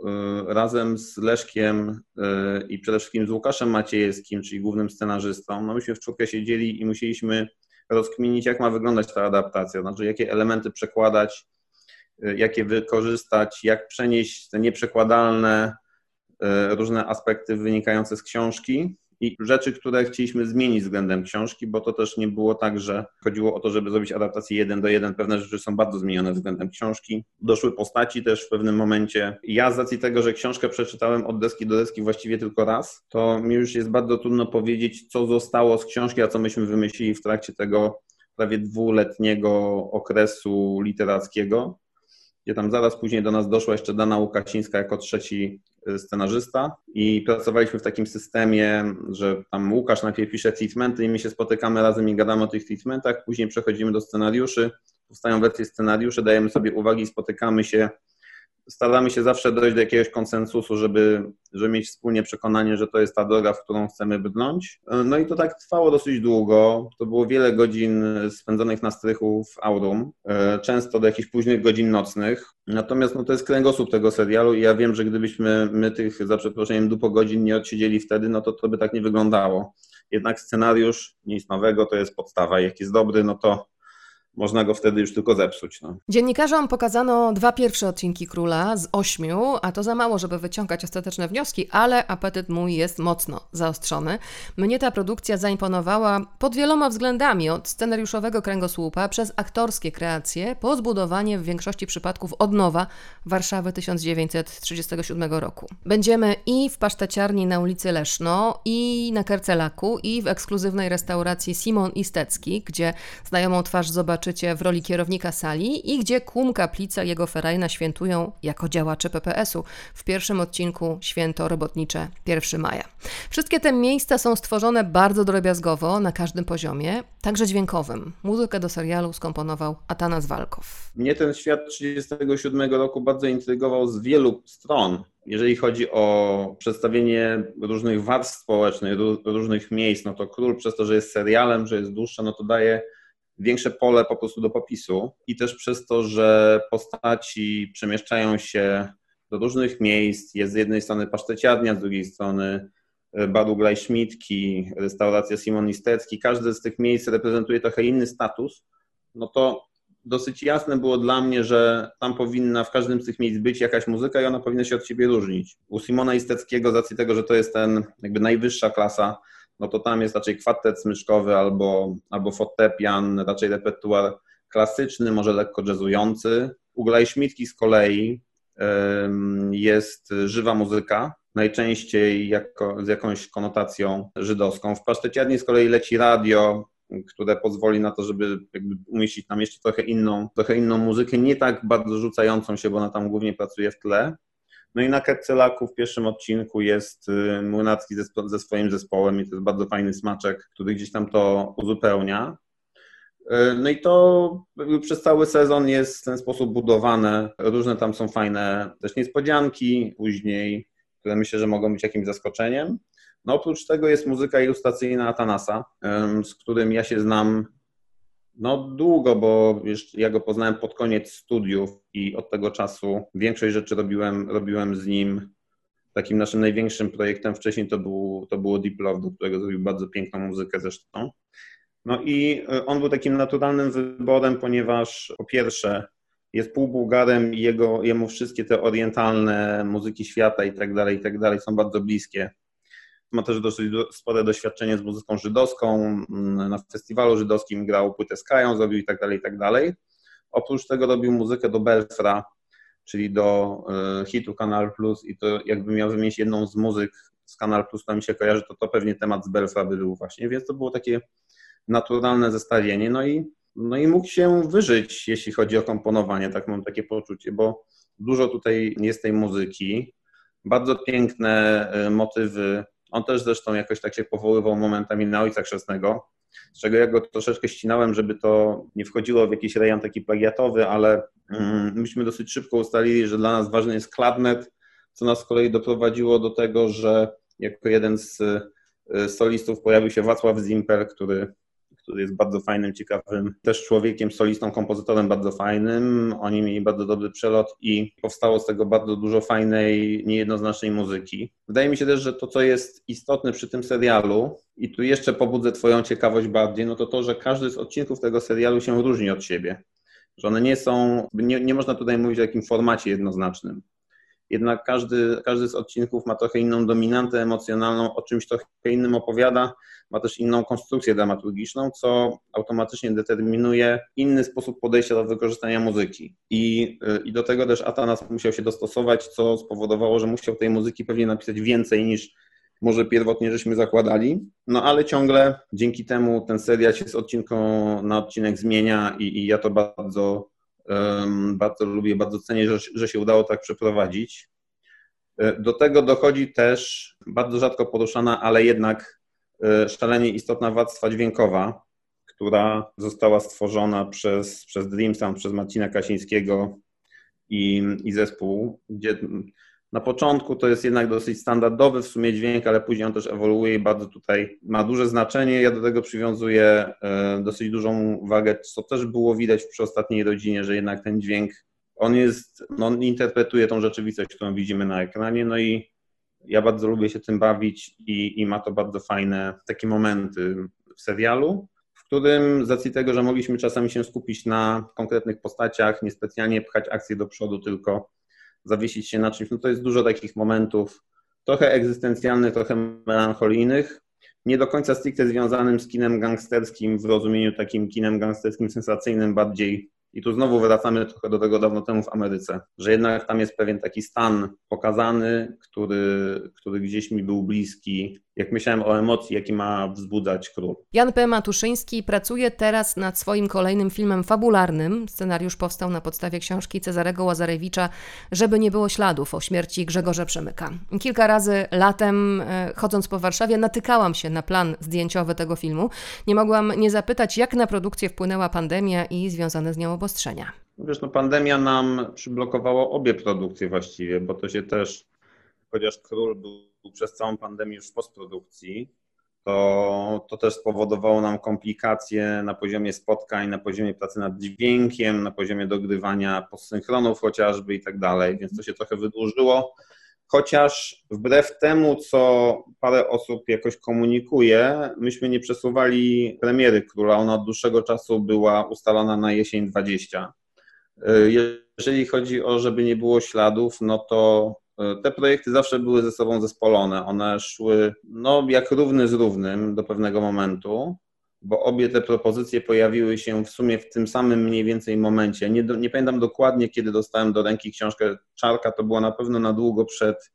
D: y, razem z Leszkiem y, i przede wszystkim z Łukaszem Maciejewskim, czyli głównym scenarzystą, no myśmy w czwórkę siedzieli i musieliśmy rozkminić, jak ma wyglądać ta adaptacja, znaczy jakie elementy przekładać Y, jakie wykorzystać, jak przenieść te nieprzekładalne y, różne aspekty wynikające z książki i rzeczy, które chcieliśmy zmienić względem książki, bo to też nie było tak, że chodziło o to, żeby zrobić adaptację jeden do jeden. Pewne rzeczy są bardzo zmienione względem książki. Doszły postaci też w pewnym momencie. Ja z racji tego, że książkę przeczytałem od deski do deski właściwie tylko raz, to mi już jest bardzo trudno powiedzieć, co zostało z książki, a co myśmy wymyślili w trakcie tego prawie dwuletniego okresu literackiego gdzie tam zaraz później do nas doszła jeszcze Dana Łukasińska jako trzeci y, scenarzysta. I pracowaliśmy w takim systemie, że tam Łukasz najpierw pisze treatmenty i my się spotykamy razem i gadamy o tych treatmentach, później przechodzimy do scenariuszy, powstają wersje scenariuszy, dajemy sobie uwagi, spotykamy się staramy się zawsze dojść do jakiegoś konsensusu, żeby, żeby mieć wspólnie przekonanie, że to jest ta droga, w którą chcemy brnąć. No i to tak trwało dosyć długo. To było wiele godzin spędzonych na strychu w Aurum, e, często do jakichś późnych godzin nocnych. Natomiast no, to jest kręgosłup tego serialu i ja wiem, że gdybyśmy my tych, za przeproszeniem, dupo godzin nie odsiedzieli wtedy, no to to by tak nie wyglądało. Jednak scenariusz, nic nowego, to jest podstawa. Jak jest dobry, no to można go wtedy już tylko zepsuć. No.
A: Dziennikarzom pokazano dwa pierwsze odcinki Króla z ośmiu, a to za mało, żeby wyciągać ostateczne wnioski, ale apetyt mój jest mocno zaostrzony. Mnie ta produkcja zaimponowała pod wieloma względami, od scenariuszowego kręgosłupa przez aktorskie kreacje, po zbudowanie w większości przypadków od nowa Warszawy 1937 roku. Będziemy i w paszteciarni na ulicy Leszno, i na Kercelaku, i w ekskluzywnej restauracji Simon Istecki, gdzie znajomą twarz zobaczy zobaczycie w roli kierownika sali i gdzie Kum Kaplica i jego ferajna świętują jako działacze PPS-u w pierwszym odcinku Święto Robotnicze 1 maja. Wszystkie te miejsca są stworzone bardzo drobiazgowo na każdym poziomie, także dźwiękowym. Muzykę do serialu skomponował Atanas Walkow.
D: Mnie ten świat 1937 roku bardzo intrygował z wielu stron jeżeli chodzi o przedstawienie różnych warstw społecznych, różnych miejsc, no to Król przez to, że jest serialem, że jest dłuższe, no to daje większe pole po prostu do popisu i też przez to, że postaci przemieszczają się do różnych miejsc. Jest z jednej strony paszteciarnia, z drugiej strony e, baru Glajszmitki, restauracja Simon Istecki. Każde z tych miejsc reprezentuje trochę inny status. No to dosyć jasne było dla mnie, że tam powinna w każdym z tych miejsc być jakaś muzyka i ona powinna się od siebie różnić. U Simona Isteckiego, z racji tego, że to jest ten jakby najwyższa klasa no to tam jest raczej kwartet smyczkowy albo, albo fortepian, raczej repertuar klasyczny, może lekko jazzujący. U Glajśmitki z kolei jest żywa muzyka, najczęściej jako, z jakąś konotacją żydowską. W Paszteciarni z kolei leci radio, które pozwoli na to, żeby umieścić tam jeszcze trochę inną, trochę inną muzykę, nie tak bardzo rzucającą się, bo ona tam głównie pracuje w tle. No i na Kercelaku w pierwszym odcinku jest y, Młynacki ze, ze swoim zespołem i to jest bardzo fajny smaczek, który gdzieś tam to uzupełnia. Y, no i to przez cały sezon jest w ten sposób budowane. Różne tam są fajne też niespodzianki później, które myślę, że mogą być jakimś zaskoczeniem. No oprócz tego jest muzyka ilustracyjna Atanasa, z którym ja się znam no długo, bo już ja go poznałem pod koniec studiów i od tego czasu większość rzeczy robiłem, robiłem z nim. Takim naszym największym projektem wcześniej to, był, to było Deep Love, do którego zrobił bardzo piękną muzykę zresztą. No i e, on był takim naturalnym wyborem, ponieważ po pierwsze jest półbułgarem i jego, jemu wszystkie te orientalne muzyki świata i tak dalej, i tak dalej są bardzo bliskie ma też dosyć spore doświadczenie z muzyką żydowską. Mm, na festiwalu żydowskim grał płytę Kają, zrobił i tak dalej, i tak dalej. Oprócz tego robił muzykę do Belfra, czyli do e, hitu Kanal Plus i to jakbym miał wymienić jedną z muzyk z Kanal Plus, to mi się kojarzy, to to pewnie temat z Belfra by był właśnie, więc to było takie naturalne zestawienie. No i, no i mógł się wyżyć, jeśli chodzi o komponowanie, tak mam takie poczucie, bo dużo tutaj jest tej muzyki, bardzo piękne e, motywy on też zresztą jakoś tak się powoływał momentami na Ojca Chrzestnego, z czego ja go troszeczkę ścinałem, żeby to nie wchodziło w jakiś rejon taki plagiatowy, ale mm, myśmy dosyć szybko ustalili, że dla nas ważny jest klarnet, co nas z kolei doprowadziło do tego, że jako jeden z y, solistów pojawił się Wacław Zimper, który który jest bardzo fajnym, ciekawym też człowiekiem, solistą, kompozytorem bardzo fajnym. Oni mieli bardzo dobry przelot i powstało z tego bardzo dużo fajnej, niejednoznacznej muzyki. Wydaje mi się też, że to, co jest istotne przy tym serialu, i tu jeszcze pobudzę Twoją ciekawość bardziej, no to to, że każdy z odcinków tego serialu się różni od siebie. Że one nie są, nie, nie można tutaj mówić o jakim formacie jednoznacznym jednak każdy, każdy z odcinków ma trochę inną dominantę emocjonalną, o czymś trochę innym opowiada, ma też inną konstrukcję dramaturgiczną, co automatycznie determinuje inny sposób podejścia do wykorzystania muzyki. I, i do tego też Atanas musiał się dostosować, co spowodowało, że musiał tej muzyki pewnie napisać więcej niż może pierwotnie żeśmy zakładali, no ale ciągle dzięki temu ten serial się z odcinką na odcinek zmienia i, i ja to bardzo bardzo lubię, bardzo cenię, że, że się udało tak przeprowadzić. E, do tego dochodzi też bardzo rzadko poruszana, ale jednak e, szalenie istotna warstwa dźwiękowa, która została stworzona przez, przez Dream Sound, przez Marcina Kasińskiego i, i zespół, gdzie na początku to jest jednak dosyć standardowy w sumie dźwięk, ale później on też ewoluuje i bardzo tutaj ma duże znaczenie. Ja do tego przywiązuję e, dosyć dużą wagę, co też było widać przy ostatniej rodzinie, że jednak ten dźwięk, on jest, no, on interpretuje tą rzeczywistość, którą widzimy na ekranie, no i ja bardzo lubię się tym bawić i, i ma to bardzo fajne takie momenty w serialu, w którym z racji tego, że mogliśmy czasami się skupić na konkretnych postaciach, niespecjalnie pchać akcję do przodu, tylko zawiesić się na czymś, no to jest dużo takich momentów trochę egzystencjalnych, trochę melancholijnych, nie do końca stricte związanym z kinem gangsterskim w rozumieniu takim kinem gangsterskim sensacyjnym, bardziej. I tu znowu wracamy trochę do tego dawno temu w Ameryce, że jednak tam jest pewien taki stan pokazany, który, który gdzieś mi był bliski, jak myślałem o emocji, jaki ma wzbudzać król.
A: Jan P. Matuszyński pracuje teraz nad swoim kolejnym filmem fabularnym. Scenariusz powstał na podstawie książki Cezarego Łazarewicza Żeby nie było śladów o śmierci Grzegorza Przemyka. Kilka razy latem, e, chodząc po Warszawie, natykałam się na plan zdjęciowy tego filmu. Nie mogłam nie zapytać, jak na produkcję wpłynęła pandemia i związane z nią obostrzenia.
D: Wiesz, no pandemia nam przyblokowała obie produkcje właściwie, bo to się też, chociaż król był przez całą pandemię już w postprodukcji, to, to też spowodowało nam komplikacje na poziomie spotkań, na poziomie pracy nad dźwiękiem, na poziomie dogrywania postsynchronów chociażby i tak dalej, więc to się trochę wydłużyło. Chociaż wbrew temu, co parę osób jakoś komunikuje, myśmy nie przesuwali premiery króla. Ona od dłuższego czasu była ustalona na jesień 20. Jeżeli chodzi o, żeby nie było śladów, no to te projekty zawsze były ze sobą zespolone. One szły no, jak równy z równym do pewnego momentu, bo obie te propozycje pojawiły się w sumie w tym samym mniej więcej momencie. Nie, nie pamiętam dokładnie, kiedy dostałem do ręki książkę Czarka, to było na pewno na długo przed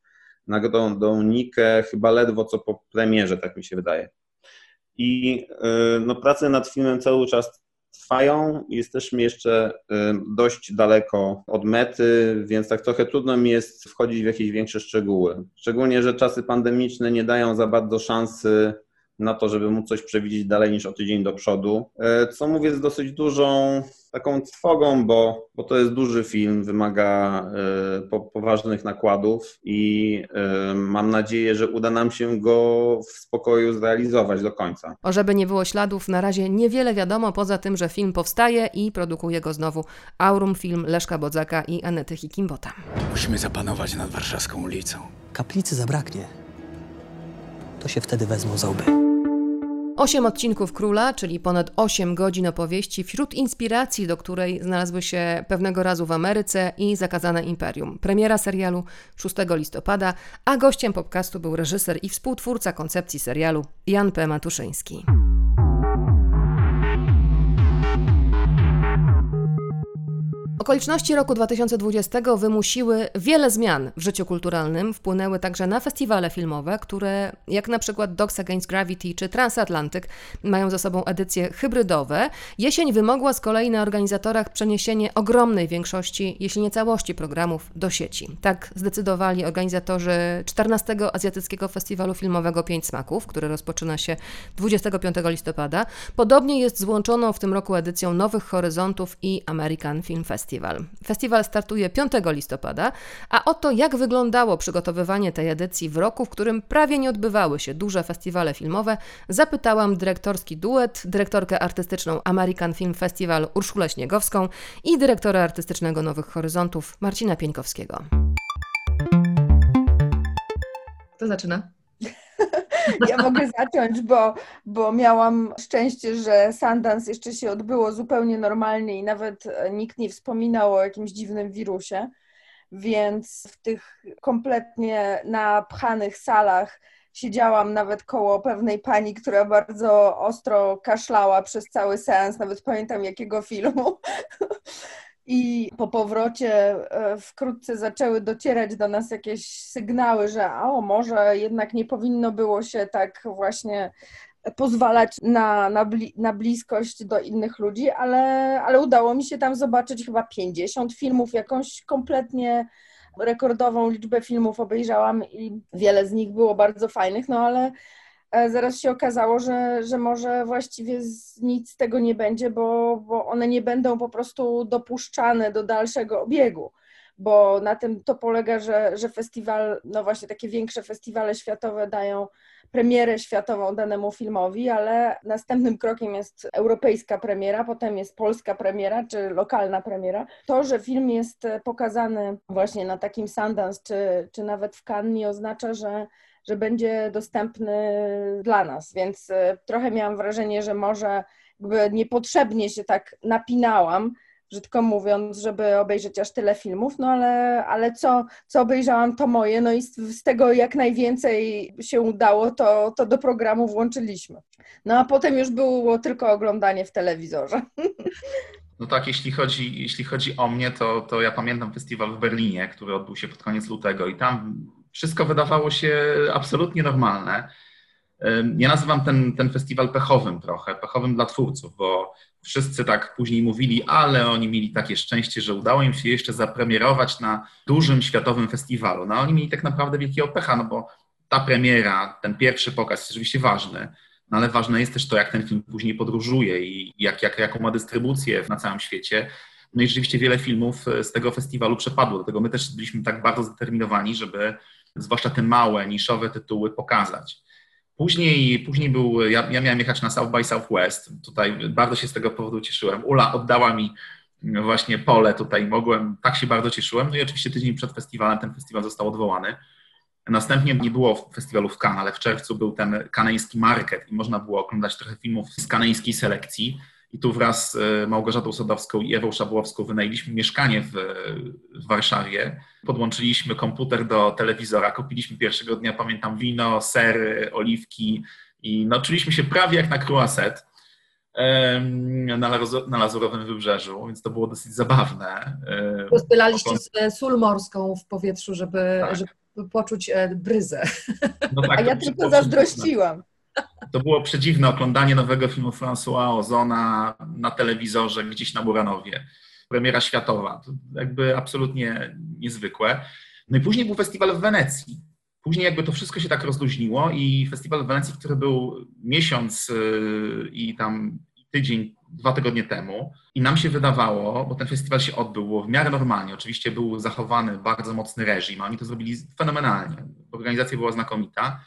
D: nagrodą Nikę, chyba ledwo co po premierze, tak mi się wydaje. I e, no, prace nad filmem cały czas trwają. Jesteśmy jeszcze y, dość daleko od mety, więc tak trochę trudno mi jest wchodzić w jakieś większe szczegóły. Szczególnie, że czasy pandemiczne nie dają za bardzo szansy na to, żeby móc coś przewidzieć dalej niż o tydzień do przodu. E, co mówię z dosyć dużą taką trwogą, bo, bo to jest duży film, wymaga y, po, poważnych nakładów i y, mam nadzieję, że uda nam się go w spokoju zrealizować do końca.
A: O żeby nie było śladów, na razie niewiele wiadomo, poza tym, że film powstaje i produkuje go znowu Aurum Film Leszka Bodzaka i Anety Hikimbota.
B: Musimy zapanować nad warszawską ulicą.
F: Kaplicy zabraknie. To się wtedy wezmą za łby.
A: Osiem odcinków Króla, czyli ponad 8 godzin opowieści, wśród inspiracji, do której znalazły się pewnego razu w Ameryce i Zakazane Imperium. Premiera serialu 6 listopada, a gościem podcastu był reżyser i współtwórca koncepcji serialu Jan P. Matuszyński. Okoliczności roku 2020 wymusiły wiele zmian w życiu kulturalnym, wpłynęły także na festiwale filmowe, które, jak na przykład Dogs Against Gravity czy Transatlantyk, mają za sobą edycje hybrydowe. Jesień wymogła z kolei na organizatorach przeniesienie ogromnej większości, jeśli nie całości programów do sieci. Tak zdecydowali organizatorzy 14 Azjatyckiego Festiwalu Filmowego Pięć Smaków, który rozpoczyna się 25 listopada. Podobnie jest z włączoną w tym roku edycją Nowych Horyzontów i American Film Festival. Festiwal. Festiwal startuje 5 listopada, a oto jak wyglądało przygotowywanie tej edycji w roku, w którym prawie nie odbywały się duże festiwale filmowe, zapytałam dyrektorski duet, dyrektorkę artystyczną American Film Festival Urszulę Śniegowską i dyrektora artystycznego Nowych Horyzontów Marcina Pieńkowskiego.
E: Kto zaczyna?
G: Ja mogę zacząć, bo, bo miałam szczęście, że Sundance jeszcze się odbyło zupełnie normalnie i nawet nikt nie wspominał o jakimś dziwnym wirusie, więc w tych kompletnie napchanych salach siedziałam nawet koło pewnej pani, która bardzo ostro kaszlała przez cały seans, nawet pamiętam jakiego filmu. I po powrocie e, wkrótce zaczęły docierać do nas jakieś sygnały, że o, może jednak nie powinno było się tak właśnie pozwalać na, na, bli, na bliskość do innych ludzi, ale, ale udało mi się tam zobaczyć chyba 50 filmów, jakąś kompletnie rekordową liczbę filmów obejrzałam i wiele z nich było bardzo fajnych, no ale zaraz się okazało, że, że może właściwie z, nic z tego nie będzie, bo, bo one nie będą po prostu dopuszczane do dalszego obiegu bo na tym to polega, że, że festiwal, no właśnie takie większe festiwale światowe dają premierę światową danemu filmowi, ale następnym krokiem jest europejska premiera, potem jest polska premiera czy lokalna premiera. To, że film jest pokazany właśnie na takim Sundance czy, czy nawet w Cannes nie oznacza, że że będzie dostępny dla nas, więc e, trochę miałam wrażenie, że może jakby niepotrzebnie się tak napinałam, brzydko mówiąc, żeby obejrzeć aż tyle filmów, no ale, ale co, co obejrzałam, to moje, no i z, z, tego jak najwięcej się udało, to, to do programu włączyliśmy. No a potem już było tylko oglądanie w telewizorze.
H: No tak, jeśli chodzi, jeśli chodzi o mnie, to, to ja pamiętam festiwal w Berlinie, który odbył się pod koniec lutego i tam wszystko wydawało się absolutnie normalne. Ja nazywam ten, ten festiwal pechowym trochę, pechowym dla twórców, bo wszyscy tak później mówili, ale oni mieli takie szczęście, że udało im się jeszcze zapremierować na dużym światowym festiwalu. No oni mieli tak naprawdę wielkiego pecha, no bo ta premiera, ten pierwszy pokaz jest oczywiście ważny, no ale ważne jest też to, jak ten film później podróżuje i jak, jak, jaką ma dystrybucję na całym świecie. No i rzeczywiście wiele filmów z tego festiwalu przepadło, dlatego my też byliśmy tak bardzo zdeterminowani, żeby zwłaszcza te małe, niszowe tytuły pokazać. Później, później był, ja, ja miałem jechać na South by Southwest. Tutaj bardzo się z tego powodu cieszyłem. Ula oddała mi właśnie pole tutaj, mogłem, tak się bardzo cieszyłem. No i oczywiście tydzień przed festiwalem ten festiwal został odwołany. Następnie nie było festiwalu w Cannes, ale w czerwcu był ten kanański market i można było oglądać trochę filmów z kanańskiej selekcji. I tu wraz z Małgorzatą Sodowską i Ewą Szabłowską wynajęliśmy mieszkanie w, w, Warszawie. Podłączyliśmy komputer do telewizora, kupiliśmy pierwszego dnia, pamiętam, wino, sery, oliwki i czuliśmy się prawie jak na croisset na, na Lazurowym Wybrzeżu, więc to było dosyć zabawne.
A: Rozpylaliście sól morską w powietrzu, żeby, tak. żeby poczuć e, bryzę.
G: No tak, A ja tylko zazdrościłam.
H: To było przedziwne oglądanie nowego filmu François Ozona na telewizorze gdzieś na Buranowie. Premiera światowa. To jakby absolutnie niezwykłe. No i później był festiwal w Wenecji. Później jakby to wszystko się tak rozluźniło i festiwal w Wenecji, który był miesiąc y, i tam tydzień, dwa tygodnie temu i nam się wydawało, bo ten festiwal się odbył, było w miarę normalnie, oczywiście był zachowany bardzo mocny reżim, oni to zrobili fenomenalnie, organizacja była znakomita,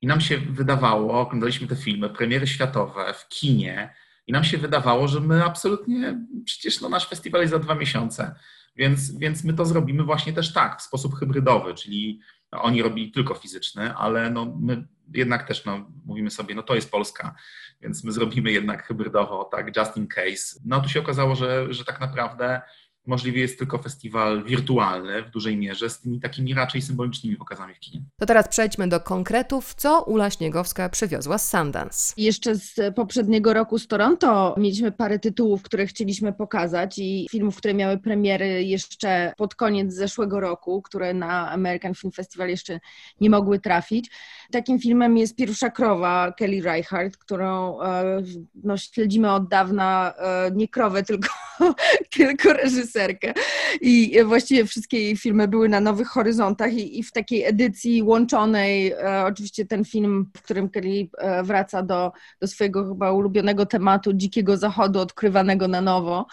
H: i nam się wydawało, oglądaliśmy te filmy, premiery światowe w kinie, i nam się wydawało, że my absolutnie, przecież no, nasz festiwal jest za dwa miesiące, więc, więc my to zrobimy właśnie też tak, w sposób hybrydowy, czyli oni robili tylko fizyczny, ale no, my jednak też no, mówimy sobie, no to jest Polska, więc my zrobimy jednak hybrydowo, tak, just in case. No tu się okazało, że, że tak naprawdę możliwy jest tylko festiwal wirtualny w dużej mierze z tymi takimi raczej symbolicznymi pokazami w kinie.
A: To teraz przejdźmy do konkretów, co Ula Śniegowska przywiozła z Sundance.
G: Jeszcze z poprzedniego roku z Toronto mieliśmy parę tytułów, które chcieliśmy pokazać i filmów, które miały premiery jeszcze pod koniec zeszłego roku, które na American Film Festival jeszcze nie mogły trafić. Takim filmem jest Pierwsza Krowa Kelly Reichardt, którą e, no, śledzimy od dawna, e, nie krowę, tylko, tylko reżyser reżyserkę. I właściwie wszystkie jej filmy były na Nowych Horyzontach i, i w takiej edycji łączonej, e, oczywiście ten film, w którym Kelly e, wraca do, do swojego chyba ulubionego tematu Dzikiego Zachodu, odkrywanego na nowo,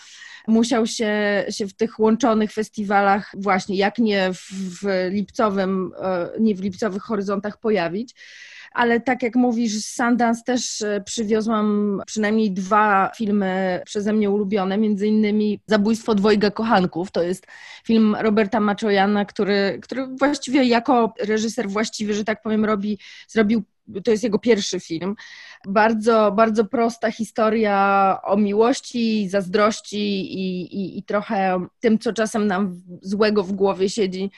G: musiał się, się w tych łączonych festiwalach właśnie, jak nie w, lipcowym, e, nie w lipcowych horyzontach pojawić ale tak jak mówisz, z Sundance też e, przywiozłam przynajmniej dwa filmy przeze mnie ulubione, między innymi Zabójstwo dwojga kochanków. To jest film Roberta Maczojana, który, który właściwie jako reżyser właściwie, że tak powiem, robi, zrobił to jest jego pierwszy film. Bardzo, bardzo prosta historia o miłości, zazdrości i, i, i trochę tym, co czasem nam złego w głowie siedzi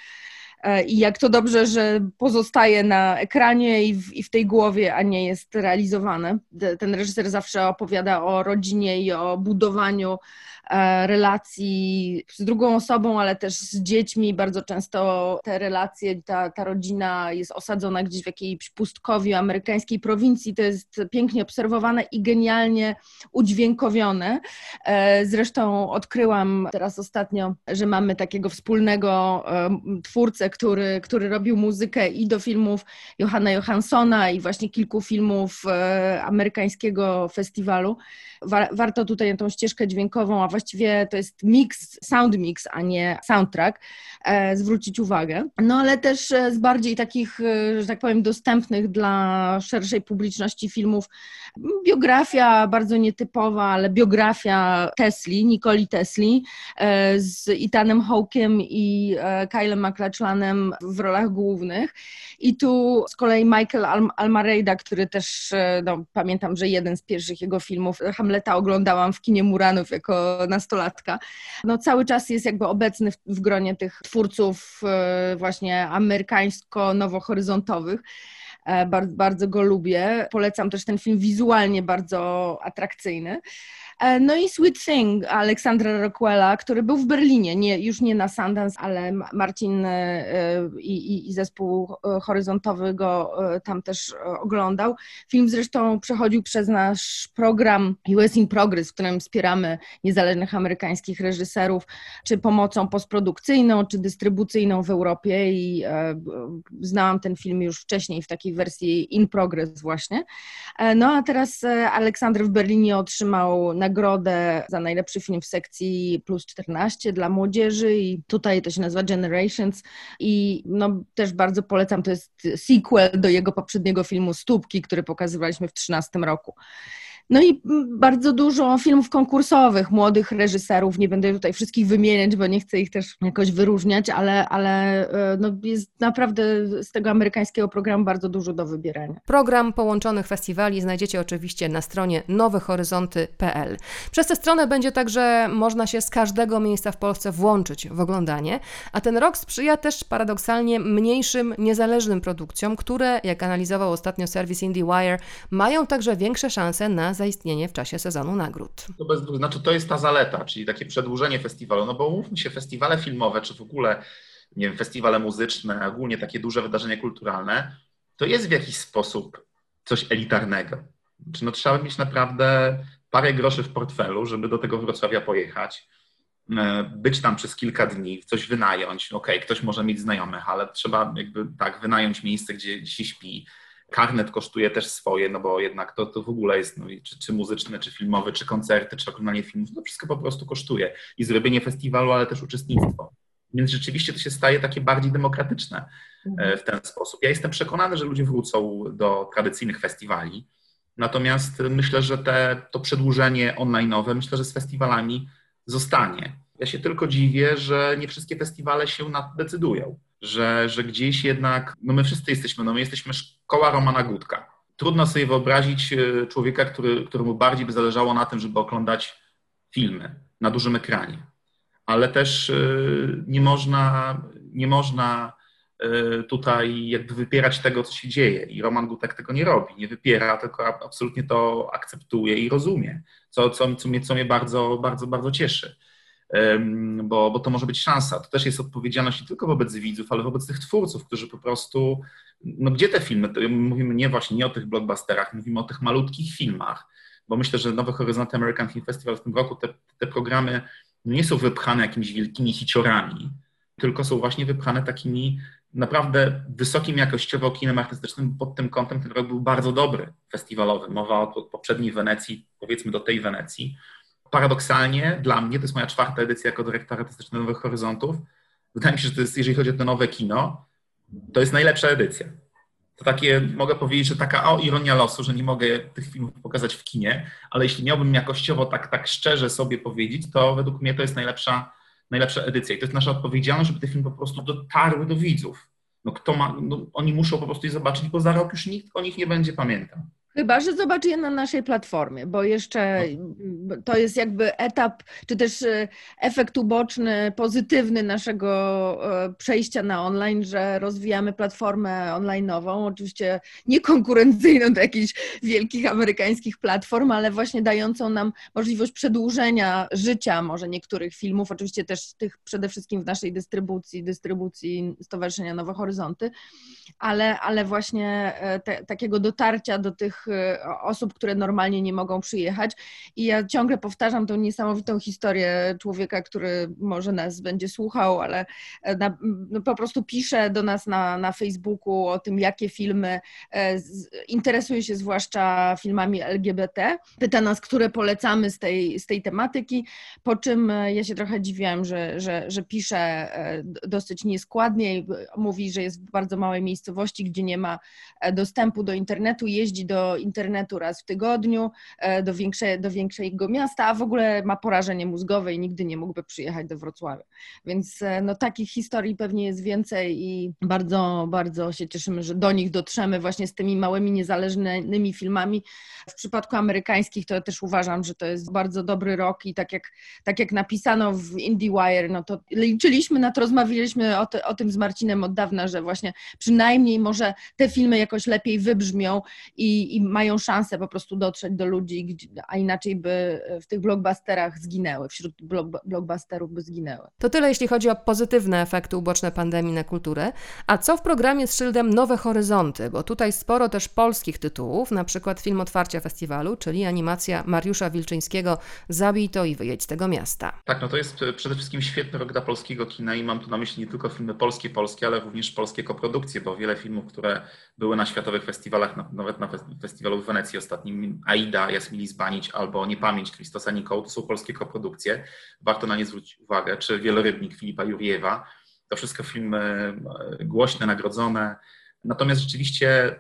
G: i jak to dobrze, że pozostaje na ekranie i w, i w tej głowie, a nie jest realizowane. Ten reżyser zawsze opowiada o rodzinie i o budowaniu E, relacji z drugą osobą, ale też z dziećmi. Bardzo często te relacje, ta, ta rodzina jest osadzona gdzieś w jakiejś pustkowiu amerykańskiej prowincji. To jest pięknie obserwowane i genialnie udźwiękowione. E, zresztą odkryłam teraz ostatnio, że mamy takiego wspólnego e, twórcę który, który robił muzykę i do filmów Johanna Johanssona i właśnie kilku filmów e, amerykańskiego festiwalu. Warto tutaj tą ścieżkę dźwiękową, a właściwie to jest mix, sound mix, a nie soundtrack, e, zwrócić uwagę. No ale też z bardziej takich, że tak powiem, dostępnych dla szerszej publiczności filmów. Biografia bardzo nietypowa, ale biografia Tesli, Nikoli Tesli z Ethanem Hawkiem i Kylem MacLachlanem w rolach głównych. I tu z kolei Michael Al Almarejda, który też, e, no, pamiętam, że jeden z pierwszych jego filmów, Hamleta oglądałam w kinie Muranów jako nastolatka. No cały czas jest jakby obecny w, w gronie tych twórców e, właśnie amerykańsko-nowohoryzontowych. E, bardzo, bardzo go lubię. Polecam też ten film wizualnie bardzo atrakcyjny. E, no i Sweet Thing Aleksandra Rockwella, który był w Berlinie, nie, już nie na Sundance, ale Marcin e, e, i, i zespół horyzontowy go tam też oglądał. Film zresztą przechodził przez nasz program US in Progress, w którym wspieramy niezależnych amerykańskich reżyserów, czy pomocą postprodukcyjną, czy dystrybucyjną w Europie i znałam ten film już wcześniej w takiej wersji in progress właśnie. No a teraz Aleksander w Berlinie otrzymał na nagrodę za najlepszy film w sekcji plus 14 dla młodzieży i tutaj to się nazywa Generations i no też bardzo polecam, to jest sequel do jego poprzedniego filmu Stópki, który pokazywaliśmy w 2013 roku. No i bardzo dużo filmów konkursowych, młodych reżyserów, nie będę tutaj wszystkich wymieniać, bo nie chcę ich też jakoś wyróżniać, ale, ale e, no jest naprawdę z tego amerykańskiego programu bardzo dużo do wybierania.
A: Program połączonych festiwali znajdziecie oczywiście na stronie nowehoryzonty.pl. Przez tę stronę będzie także można się z każdego miejsca w Polsce włączyć w oglądanie, a ten rok sprzyja też paradoksalnie mniejszym, niezależnym produkcjom, które, jak analizował ostatnio serwis IndieWire, mają także większe szanse na zaistnienie w czasie sezonu nagród.
H: To, bez, znaczy to jest ta zaleta, czyli takie przedłużenie festiwalu, no bo mówmy się, festiwale filmowe, czy w ogóle, nie wiem, festiwale muzyczne, ogólnie takie duże wydarzenia kulturalne, to jest w jakiś sposób coś elitarnego. Znaczy, no, trzeba mieć naprawdę parę groszy w portfelu, żeby do tego Wrocławia pojechać, e, być tam przez kilka dni, coś wynająć. Okej, okay, ktoś może mieć znajomych, ale trzeba jakby tak wynająć miejsce, gdzie się śpi, Karnet kosztuje też swoje, no bo jednak to, to w ogóle jest, no, czy, czy muzyczne, czy filmowe, czy koncerty, czy oglądanie filmów, to wszystko po prostu kosztuje. I zrobienie festiwalu, ale też uczestnictwo. Więc rzeczywiście to się staje takie bardziej demokratyczne e, mhm. w ten sposób. Ja jestem przekonany, że ludzie wrócą do tradycyjnych festiwali, natomiast myślę, że te, to przedłużenie online'owe, myślę, że z festiwalami zostanie. Ja się tylko dziwię, że nie wszystkie festiwale się na to decydują że, że gdzieś jednak, no my wszyscy jesteśmy, no my jesteśmy szkoła Romana Gutka. Trudno sobie wyobrazić e, człowieka, który, któremu bardziej by zależało na tym, żeby oglądać filmy na dużym ekranie. Ale też e, nie można, nie można e, tutaj jakby wypierać tego, co się dzieje. I Roman Gutek tego nie robi. Nie wypiera, tylko absolutnie to akceptuje i rozumie, co, co, co, mnie, co mnie bardzo, bardzo, bardzo cieszy bo, bo to może być szansa. To też jest odpowiedzialność nie tylko wobec widzów, ale wobec tych twórców, którzy po prostu, no gdzie te filmy, mówimy nie właśnie nie o tych blockbusterach, mówimy o tych malutkich filmach, bo myślę, że Nowe Horyzonty American Film Festival w tym roku, te, te programy nie są wypchane jakimiś wielkimi hiciorami, tylko są właśnie wypchane takimi naprawdę wysokim jakościowo kinem artystycznym. Pod tym kątem ten rok był bardzo dobry, festiwalowy. Mowa o poprzedniej Wenecji, powiedzmy do tej Wenecji paradoksalnie dla mnie, to jest moja czwarta edycja jako dyrektor artystyczny Nowych Horyzontów, wydaje mi się, że to jest, jeżeli chodzi o to nowe kino, to jest najlepsza edycja. To takie, mogę powiedzieć, że taka o, ironia losu, że nie mogę tych filmów pokazać w kinie, ale jeśli miałbym jakościowo tak, tak szczerze sobie powiedzieć, to według mnie to jest najlepsza, najlepsza edycja. I to jest nasza odpowiedzialność, żeby te filmy po prostu dotarły do widzów. No kto ma, no, oni muszą po prostu je zobaczyć, bo za rok już nikt o nich nie będzie pamiętał.
G: Chyba, że zobaczy je na naszej platformie, bo jeszcze no. to jest jakby etap, czy też e, efekt uboczny, pozytywny naszego e, przejścia na online, że rozwijamy platformę online'ową, oczywiście niekonkurencyjną do jakichś wielkich amerykańskich platform, ale właśnie dającą nam możliwość przedłużenia życia może niektórych filmów, oczywiście też tych przede wszystkim w naszej dystrybucji, dystrybucji Stowarzyszenia Nowe Horyzonty, ale, ale właśnie e, te, takiego dotarcia do tych osób, które normalnie nie mogą przyjechać. I ja ciągle powtarzam tą niesamowitą historię człowieka, który może nas będzie słuchał, ale e, na, no po prostu pisze do nas na, na Facebooku o tym, jakie filmy e, z, interesuje się zwłaszcza filmami LGBT. Pyta nas, które polecamy z tej, z tej tematyki, po czym e, ja się trochę dziwiłam, że, że, że pisze dosyć nieskładnie. Mówi, że jest w bardzo małej miejscowości, gdzie nie ma dostępu do internetu, jeździ do internetu raz w tygodniu, do, większe, do większego miasta, a w ogóle ma porażenie mózgowe i nigdy nie mógłby przyjechać do Wrocławia. Więc no, takich historii pewnie jest więcej i bardzo, bardzo się cieszymy, że do nich dotrzemy właśnie z tymi małymi, niezależnymi filmami. W przypadku amerykańskich to też uważam, że to jest bardzo dobry rok i tak jak, tak jak napisano w IndieWire, no to liczyliśmy na to, rozmawialiśmy o, te, o tym z Marcinem od dawna, że właśnie przynajmniej może te filmy jakoś lepiej wybrzmią i, i mają szansę po prostu dotrzeć do ludzi, a inaczej by w tych blockbusterach zginęły, wśród blockbusterów by zginęły.
A: To tyle, jeśli chodzi o pozytywne efekty uboczne pandemii na kulturę. A co w programie z szyldem Nowe Horyzonty? Bo tutaj sporo też polskich tytułów, na przykład film otwarcia festiwalu, czyli animacja Mariusza Wilczyńskiego Zabij to i wyjedź z tego miasta.
H: Tak, no to jest przede wszystkim świetny rok dla polskiego kina i mam tu na myśli nie tylko filmy polskie, polskie, ale również polskie koprodukcje, bo wiele filmów, które były na światowych festiwalach, nawet na festiwalu w Wenecji ostatnim, Aida, Jasmili Zbanić albo Niepamięć Kristosa Nikoł, to są polskie koprodukcje. Warto na nie zwrócić uwagę, czy Wielorybnik Filipa Juriewa. To wszystko filmy e, głośne, nagrodzone. Natomiast rzeczywiście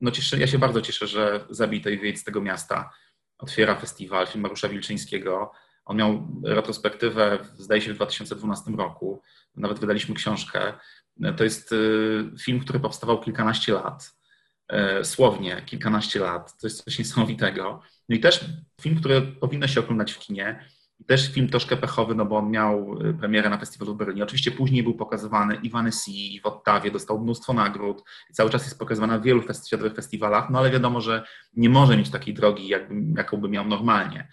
H: no cieszę, ja się bardzo cieszę, że Zabitej wyjedź z tego miasta otwiera festiwal film Mariusza Wilczyńskiego. On miał retrospektywę, zdaje się, w 2012 roku. Nawet wydaliśmy książkę. To jest y, film, który powstawał kilkanaście lat. E, słownie, kilkanaście lat. To jest coś niesamowitego. No i też film, który powinno się oglądać w kinie. I też film troszkę pechowy, no bo on miał y, premierę na festiwalu w Berlinie. Oczywiście później był pokazywany i w Annecy, i w Ottawie, dostał mnóstwo nagród i cały czas jest pokazywany na wielu światowych festiwalach, no ale wiadomo, że nie może mieć takiej drogi, jakby, jaką by miał normalnie.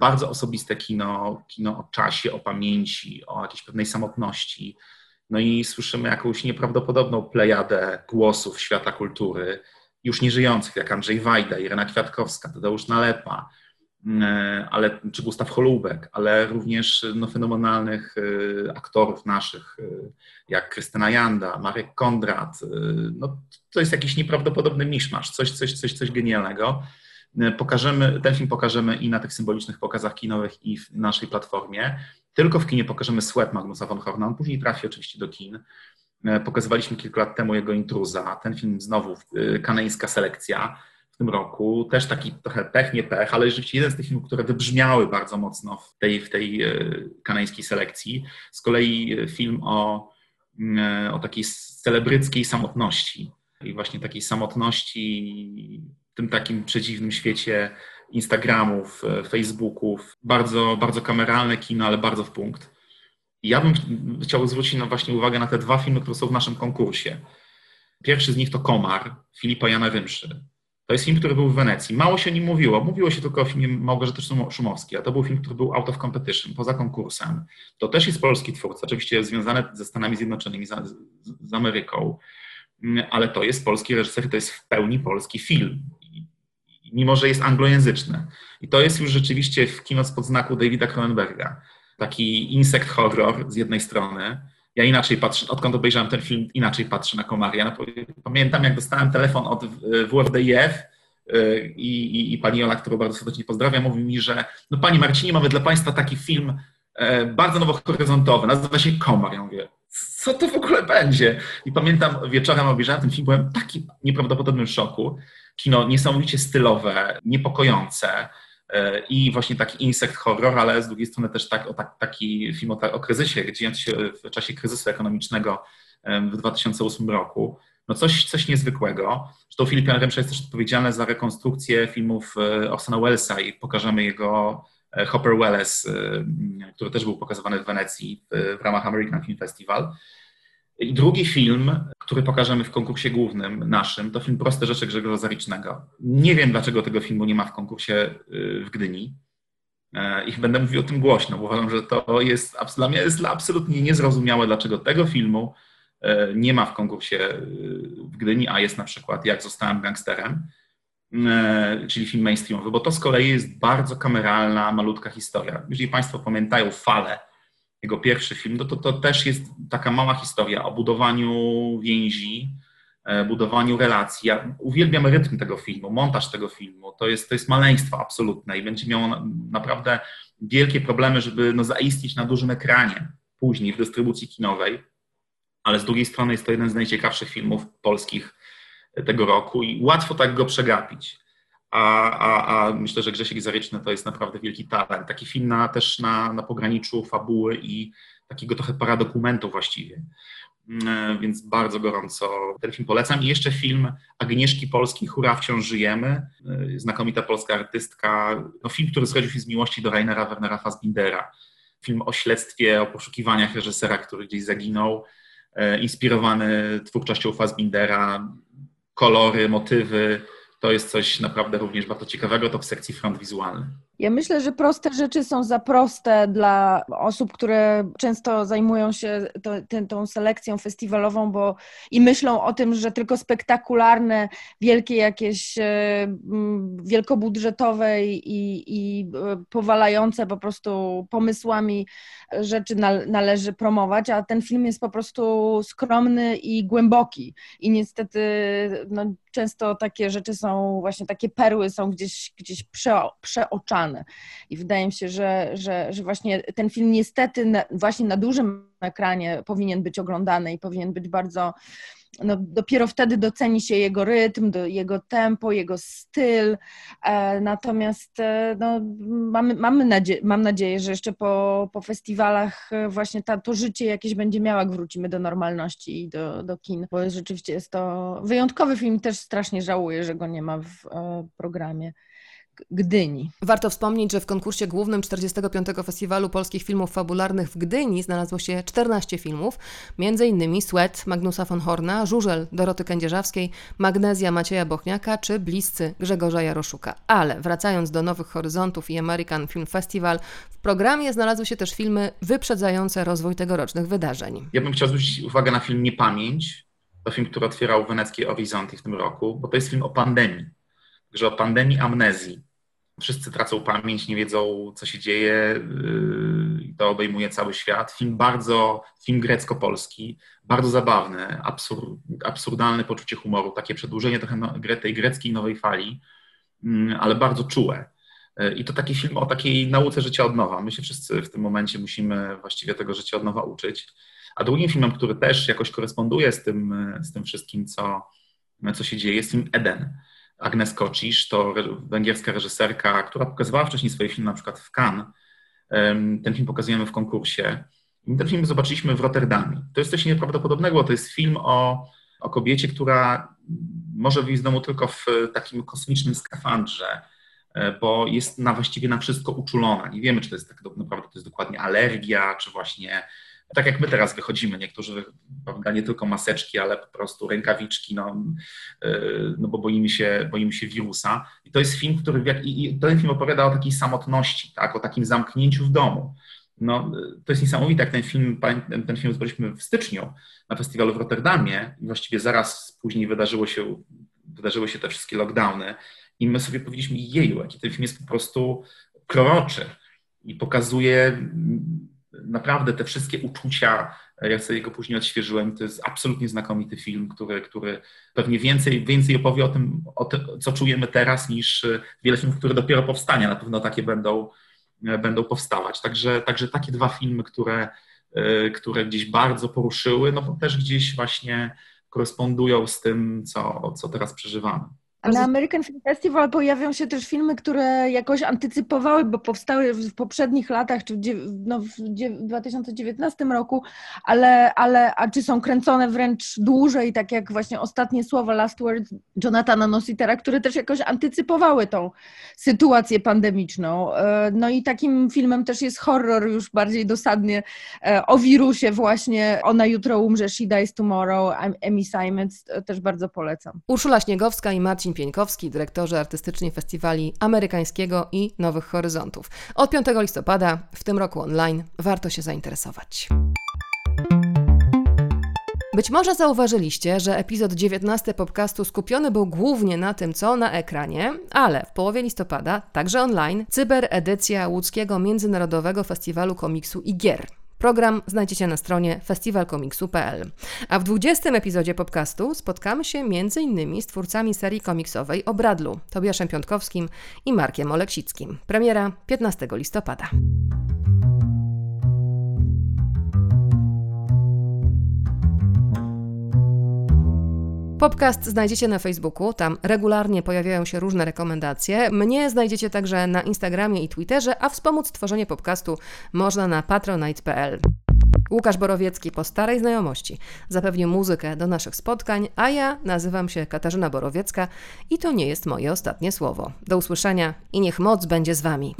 H: Bardzo osobiste kino, kino o czasie, o pamięci, o jakiejś pewnej samotności. No i słyszymy jakąś nieprawdopodobną plejadę głosów świata kultury, już nieżyjących, jak Andrzej Wajda, Irena Kwiatkowska, Tadeusz Nalepa, E, ale, czy Gustaw Holubek, ale również no, fenomenalnych e, aktorów naszych, e, jak Krystyna Janda, Marek Kondrat. No, to jest jakiś nieprawdopodobny miszmasz, coś, coś, coś, coś genialnego. Pokażemy, ten film pokażemy i na tych symbolicznych pokazach kinowych, i w naszej platformie. Tylko w kinie pokażemy Sweat Magnusa von Horna, on później trafi oczywiście do kin. Pokazywaliśmy kilka lat temu jego intruza. Ten film znowu, kanańska selekcja w tym roku. Też taki trochę pech, nie pech, ale rzeczywiście jeden z tych filmów, które wybrzmiały bardzo mocno w tej, w tej e, kanańskiej selekcji. Z kolei e, film o, mm, e, o takiej celebryckiej samotności i właśnie takiej samotności w tym takim przedziwnym świecie Instagramów, Facebooków. Bardzo, bardzo kameralne kino, ale bardzo w punkt. I ja bym chciał zwrócić właśnie uwagę na te dwa filmy, które są w naszym konkursie. Pierwszy z nich to Komar Filipa Jana Rymszy. To jest film, który był w Wenecji. Mało się o nim mówiło. Mówiło się tylko o filmie Małgorzaty Szumowskiej, a to był film, który był out of competition, poza konkursem. To też jest polski twórca, oczywiście związany ze Stanami Zjednoczonymi, z, z Ameryką, mm, ale to jest polski reżyser, to jest w pełni polski film, mimo że jest anglojęzyczny. I to jest już rzeczywiście w kino spod znaku Davida Cronenberga. Taki insect horror z jednej strony, ja inaczej patrzę, odkąd obejrzałem ten film, inaczej patrzę na Komaria. No, pamiętam, jak dostałem telefon od WFDIF y, i, i, i pani Jola, którą bardzo serdecznie pozdrawiam, mówi mi, że no pani Marcinie, mamy dla państwa taki film e, bardzo nowohoryzontowy, nazywa się Komar. Ja mówię, co to w ogóle będzie? I pamiętam, wieczorem obejrzałem ten film, byłem w takim nieprawdopodobnym szoku. Kino niesamowicie stylowe, niepokojące, i właśnie taki insekt horror, ale z drugiej strony też tak, o, tak, taki film o, o kryzysie, dziejący się w czasie kryzysu ekonomicznego w 2008 roku. No coś, coś niezwykłego. Zresztą Filip Jan Remsza jest też odpowiedzialny za rekonstrukcję filmów e, Orsona Wellesa i pokażemy jego e, Hopper Welles, e, który też był pokazywany w Wenecji w ramach American Film Festival. I drugi film, który pokażemy w konkursie głównym naszym, to film Proste Rzeczy Grzegorza Zaricznego. Nie wiem, dlaczego tego filmu nie ma w konkursie y, w Gdyni. E, I będę mówił o tym głośno, bo uważam, że to jest dla mnie jest absolutnie niezrozumiałe, dlaczego tego filmu e, nie ma w konkursie y, w Gdyni, a jest na przykład Jak zostałem gangsterem. e, czyli film mainstreamowy, bo to z kolei jest bardzo kameralna, malutka historia. Jeżeli Państwo pamiętają Falę, jego pierwszy film, to, to, to też jest taka mała historia o budowaniu więzi, e, budowaniu relacji. Ja uwielbiam rytm tego filmu, montaż tego filmu. To jest, to jest maleństwo absolutne i będzie miało naprawdę wielkie problemy, żeby no, zaistnieć na dużym ekranie później w dystrybucji kinowej. Ale z drugiej strony jest to jeden z najciekawszych filmów polskich tego roku i łatwo tak go przegapić. A, a, a myślę, że Grzesiek Zaryczny to jest naprawdę wielki talent. Taki film na, też na, na pograniczu fabuły i takiego trochę paradokumentu właściwie. Mm, więc bardzo gorąco ten film polecam. I jeszcze film Agnieszki Polskiej, Hura, wciąż żyjemy. Y, znakomita polska artystka. No, film, który zrodził się z miłości do Rainera Wernera Fassbindera. Film o śledztwie, o poszukiwaniach reżysera, który gdzieś zaginął. Y, inspirowany twórczością Fassbindera, kolory, motywy, to jest coś naprawdę również bardzo ciekawego, to w sekcji front wizualny.
G: Ja myślę, że proste rzeczy są za proste dla osób, które często zajmują się to, tą selekcją festiwalową, bo i myślą o tym, że tylko spektakularne, wielkie jakieś e, wielkobudżetowe i, i e, powalające po prostu pomysłami rzeczy należy promować, a ten film jest po prostu skromny i głęboki. I niestety no, często takie rzeczy są, właśnie takie perły są gdzieś, gdzieś prze, przeoczane. I wydaje mi się, że, że, że właśnie ten film niestety na, właśnie na dużym ekranie powinien być oglądany i powinien być bardzo no, dopiero wtedy doceni się jego rytm, do, jego tempo, jego styl. E, natomiast e, no, mamy, mamy nadzie mam nadzieję, że jeszcze po, po festiwalach e, właśnie ta, to życie jakieś będzie miało, jak wrócimy do normalności i do, do kin, bo rzeczywiście jest to wyjątkowy film. Też strasznie żałuję, że go nie ma w e, programie. Gdyni.
A: Warto wspomnieć, że w konkursie głównym 45. Festiwalu Polskich Filmów Fabularnych w Gdyni znalazło się 14 filmów, m.in. Sweat Magnusa von Horna, Żużel Doroty Kędzierzawskiej, Magnezja Macieja Bochniaka czy Bliscy Grzegorza Jaroszuka. Ale wracając do Nowych Horyzontów i American Film Festival, w programie znalazły się też filmy wyprzedzające rozwój tegorocznych wydarzeń.
H: Ja bym chciał zwrócić uwagę na film Niepamięć. To film, który otwierał weneckie horyzonty w tym roku, bo to jest film o pandemii że o pandemii amnezji. Wszyscy tracą pamięć, nie wiedzą, co się dzieje, yy, to obejmuje cały świat. Film bardzo, film grecko-polski, bardzo zabawny, absur, absurdalne poczucie humoru, takie przedłużenie trochę no, tej greckiej nowej fali, mm, ale bardzo czułe. Yy, I to taki film o takiej nauce życia od nowa. My się wszyscy w tym momencie musimy właściwie tego życia od nowa uczyć. A drugim filmem, który też jakoś koresponduje z tym, z tym wszystkim, co, co się dzieje, jest film Eden Agnes Kocisz, to węgierska reżyserka, która pokazywała wcześniej swoje filmy na przykład w Cannes. Ten film pokazujemy w konkursie. I ten film zobaczyliśmy w Rotterdamie. To jest coś nieprawdopodobnego, to jest film o, o kobiecie, która może wyjść z domu tylko w takim kosmicznym skafandrze, e, bo jest na właściwie na wszystko uczulona. Nie wiemy, czy to jest tak naprawdę to jest dokładnie alergia, czy właśnie tak jak my teraz wychodzimy, niektórzy prawda, nie tylko maseczki, ale po prostu rękawiczki, no, yy, no bo boimy się, boimy się wirusa. I to jest film, który, jak, i ten film opowiada o takiej samotności, tak, o takim zamknięciu w domu. No, to jest niesamowite, jak ten film, ten, film zobaczyliśmy w styczniu na festiwalu w Rotterdamie. I właściwie zaraz później wydarzyło się, wydarzyły się te wszystkie lockdowny. I my sobie powiedzieliśmy, jeju, jaki ten film jest po prostu proroczy i pokazuje naprawdę te wszystkie uczucia, jak sobie go później odświeżyłem, to jest absolutnie znakomity film, który, który pewnie więcej, więcej opowie o tym, o tym, co czujemy teraz, niż wiele filmów, które dopiero powstania. Na pewno takie będą, będą powstawać. Także, także takie dwa filmy, które, które gdzieś bardzo poruszyły, no też gdzieś właśnie korespondują z tym, co, co teraz przeżywamy.
G: Na American Film Festival pojawią się też filmy, które jakoś antycypowały, bo powstały w poprzednich latach, czy w, no, w 2019 roku, ale, ale a czy są kręcone wręcz dłużej, tak jak właśnie ostatnie słowa Last Words Jonathana Nositera, które też jakoś antycypowały tą sytuację pandemiczną. E, no i takim filmem też jest horror już bardziej dosadnie e, o wirusie właśnie, ona jutro umrze, She Dies Tomorrow, Amy Simons, też bardzo polecam.
A: Urszula Śniegowska i Marcin Marcin Pieńkowski, dyrektorzy artystyczni festiwali amerykańskiego i Nowych Horyzontów. Od 5 listopada, w tym roku online, warto się zainteresować. Być może zauważyliście, że epizod 19 podcastu skupiony był głównie na tym, co na ekranie, ale w połowie listopada, także online, cyberedycja łódzkiego Międzynarodowego Festiwalu Komiksu i Gier. Program znajdziecie na stronie festiwalkomiksu.pl. A w 20 epizodzie podcastu spotkamy się m.in. z twórcami serii komiksowej o Bradlu, Tobiaszem Piątkowskim i Markiem Oleksickim. Premiera 15 listopada. Podcast znajdziecie na Facebooku, tam regularnie pojawiają się różne rekomendacje. Mnie znajdziecie także na Instagramie i Twitterze, a wspomóc tworzenie podcastu można na patronite.pl. Łukasz Borowiecki po starej znajomości zapewnił muzykę do naszych spotkań, a ja nazywam się Katarzyna Borowiecka i to nie jest moje ostatnie słowo. Do usłyszenia i niech moc będzie z Wami.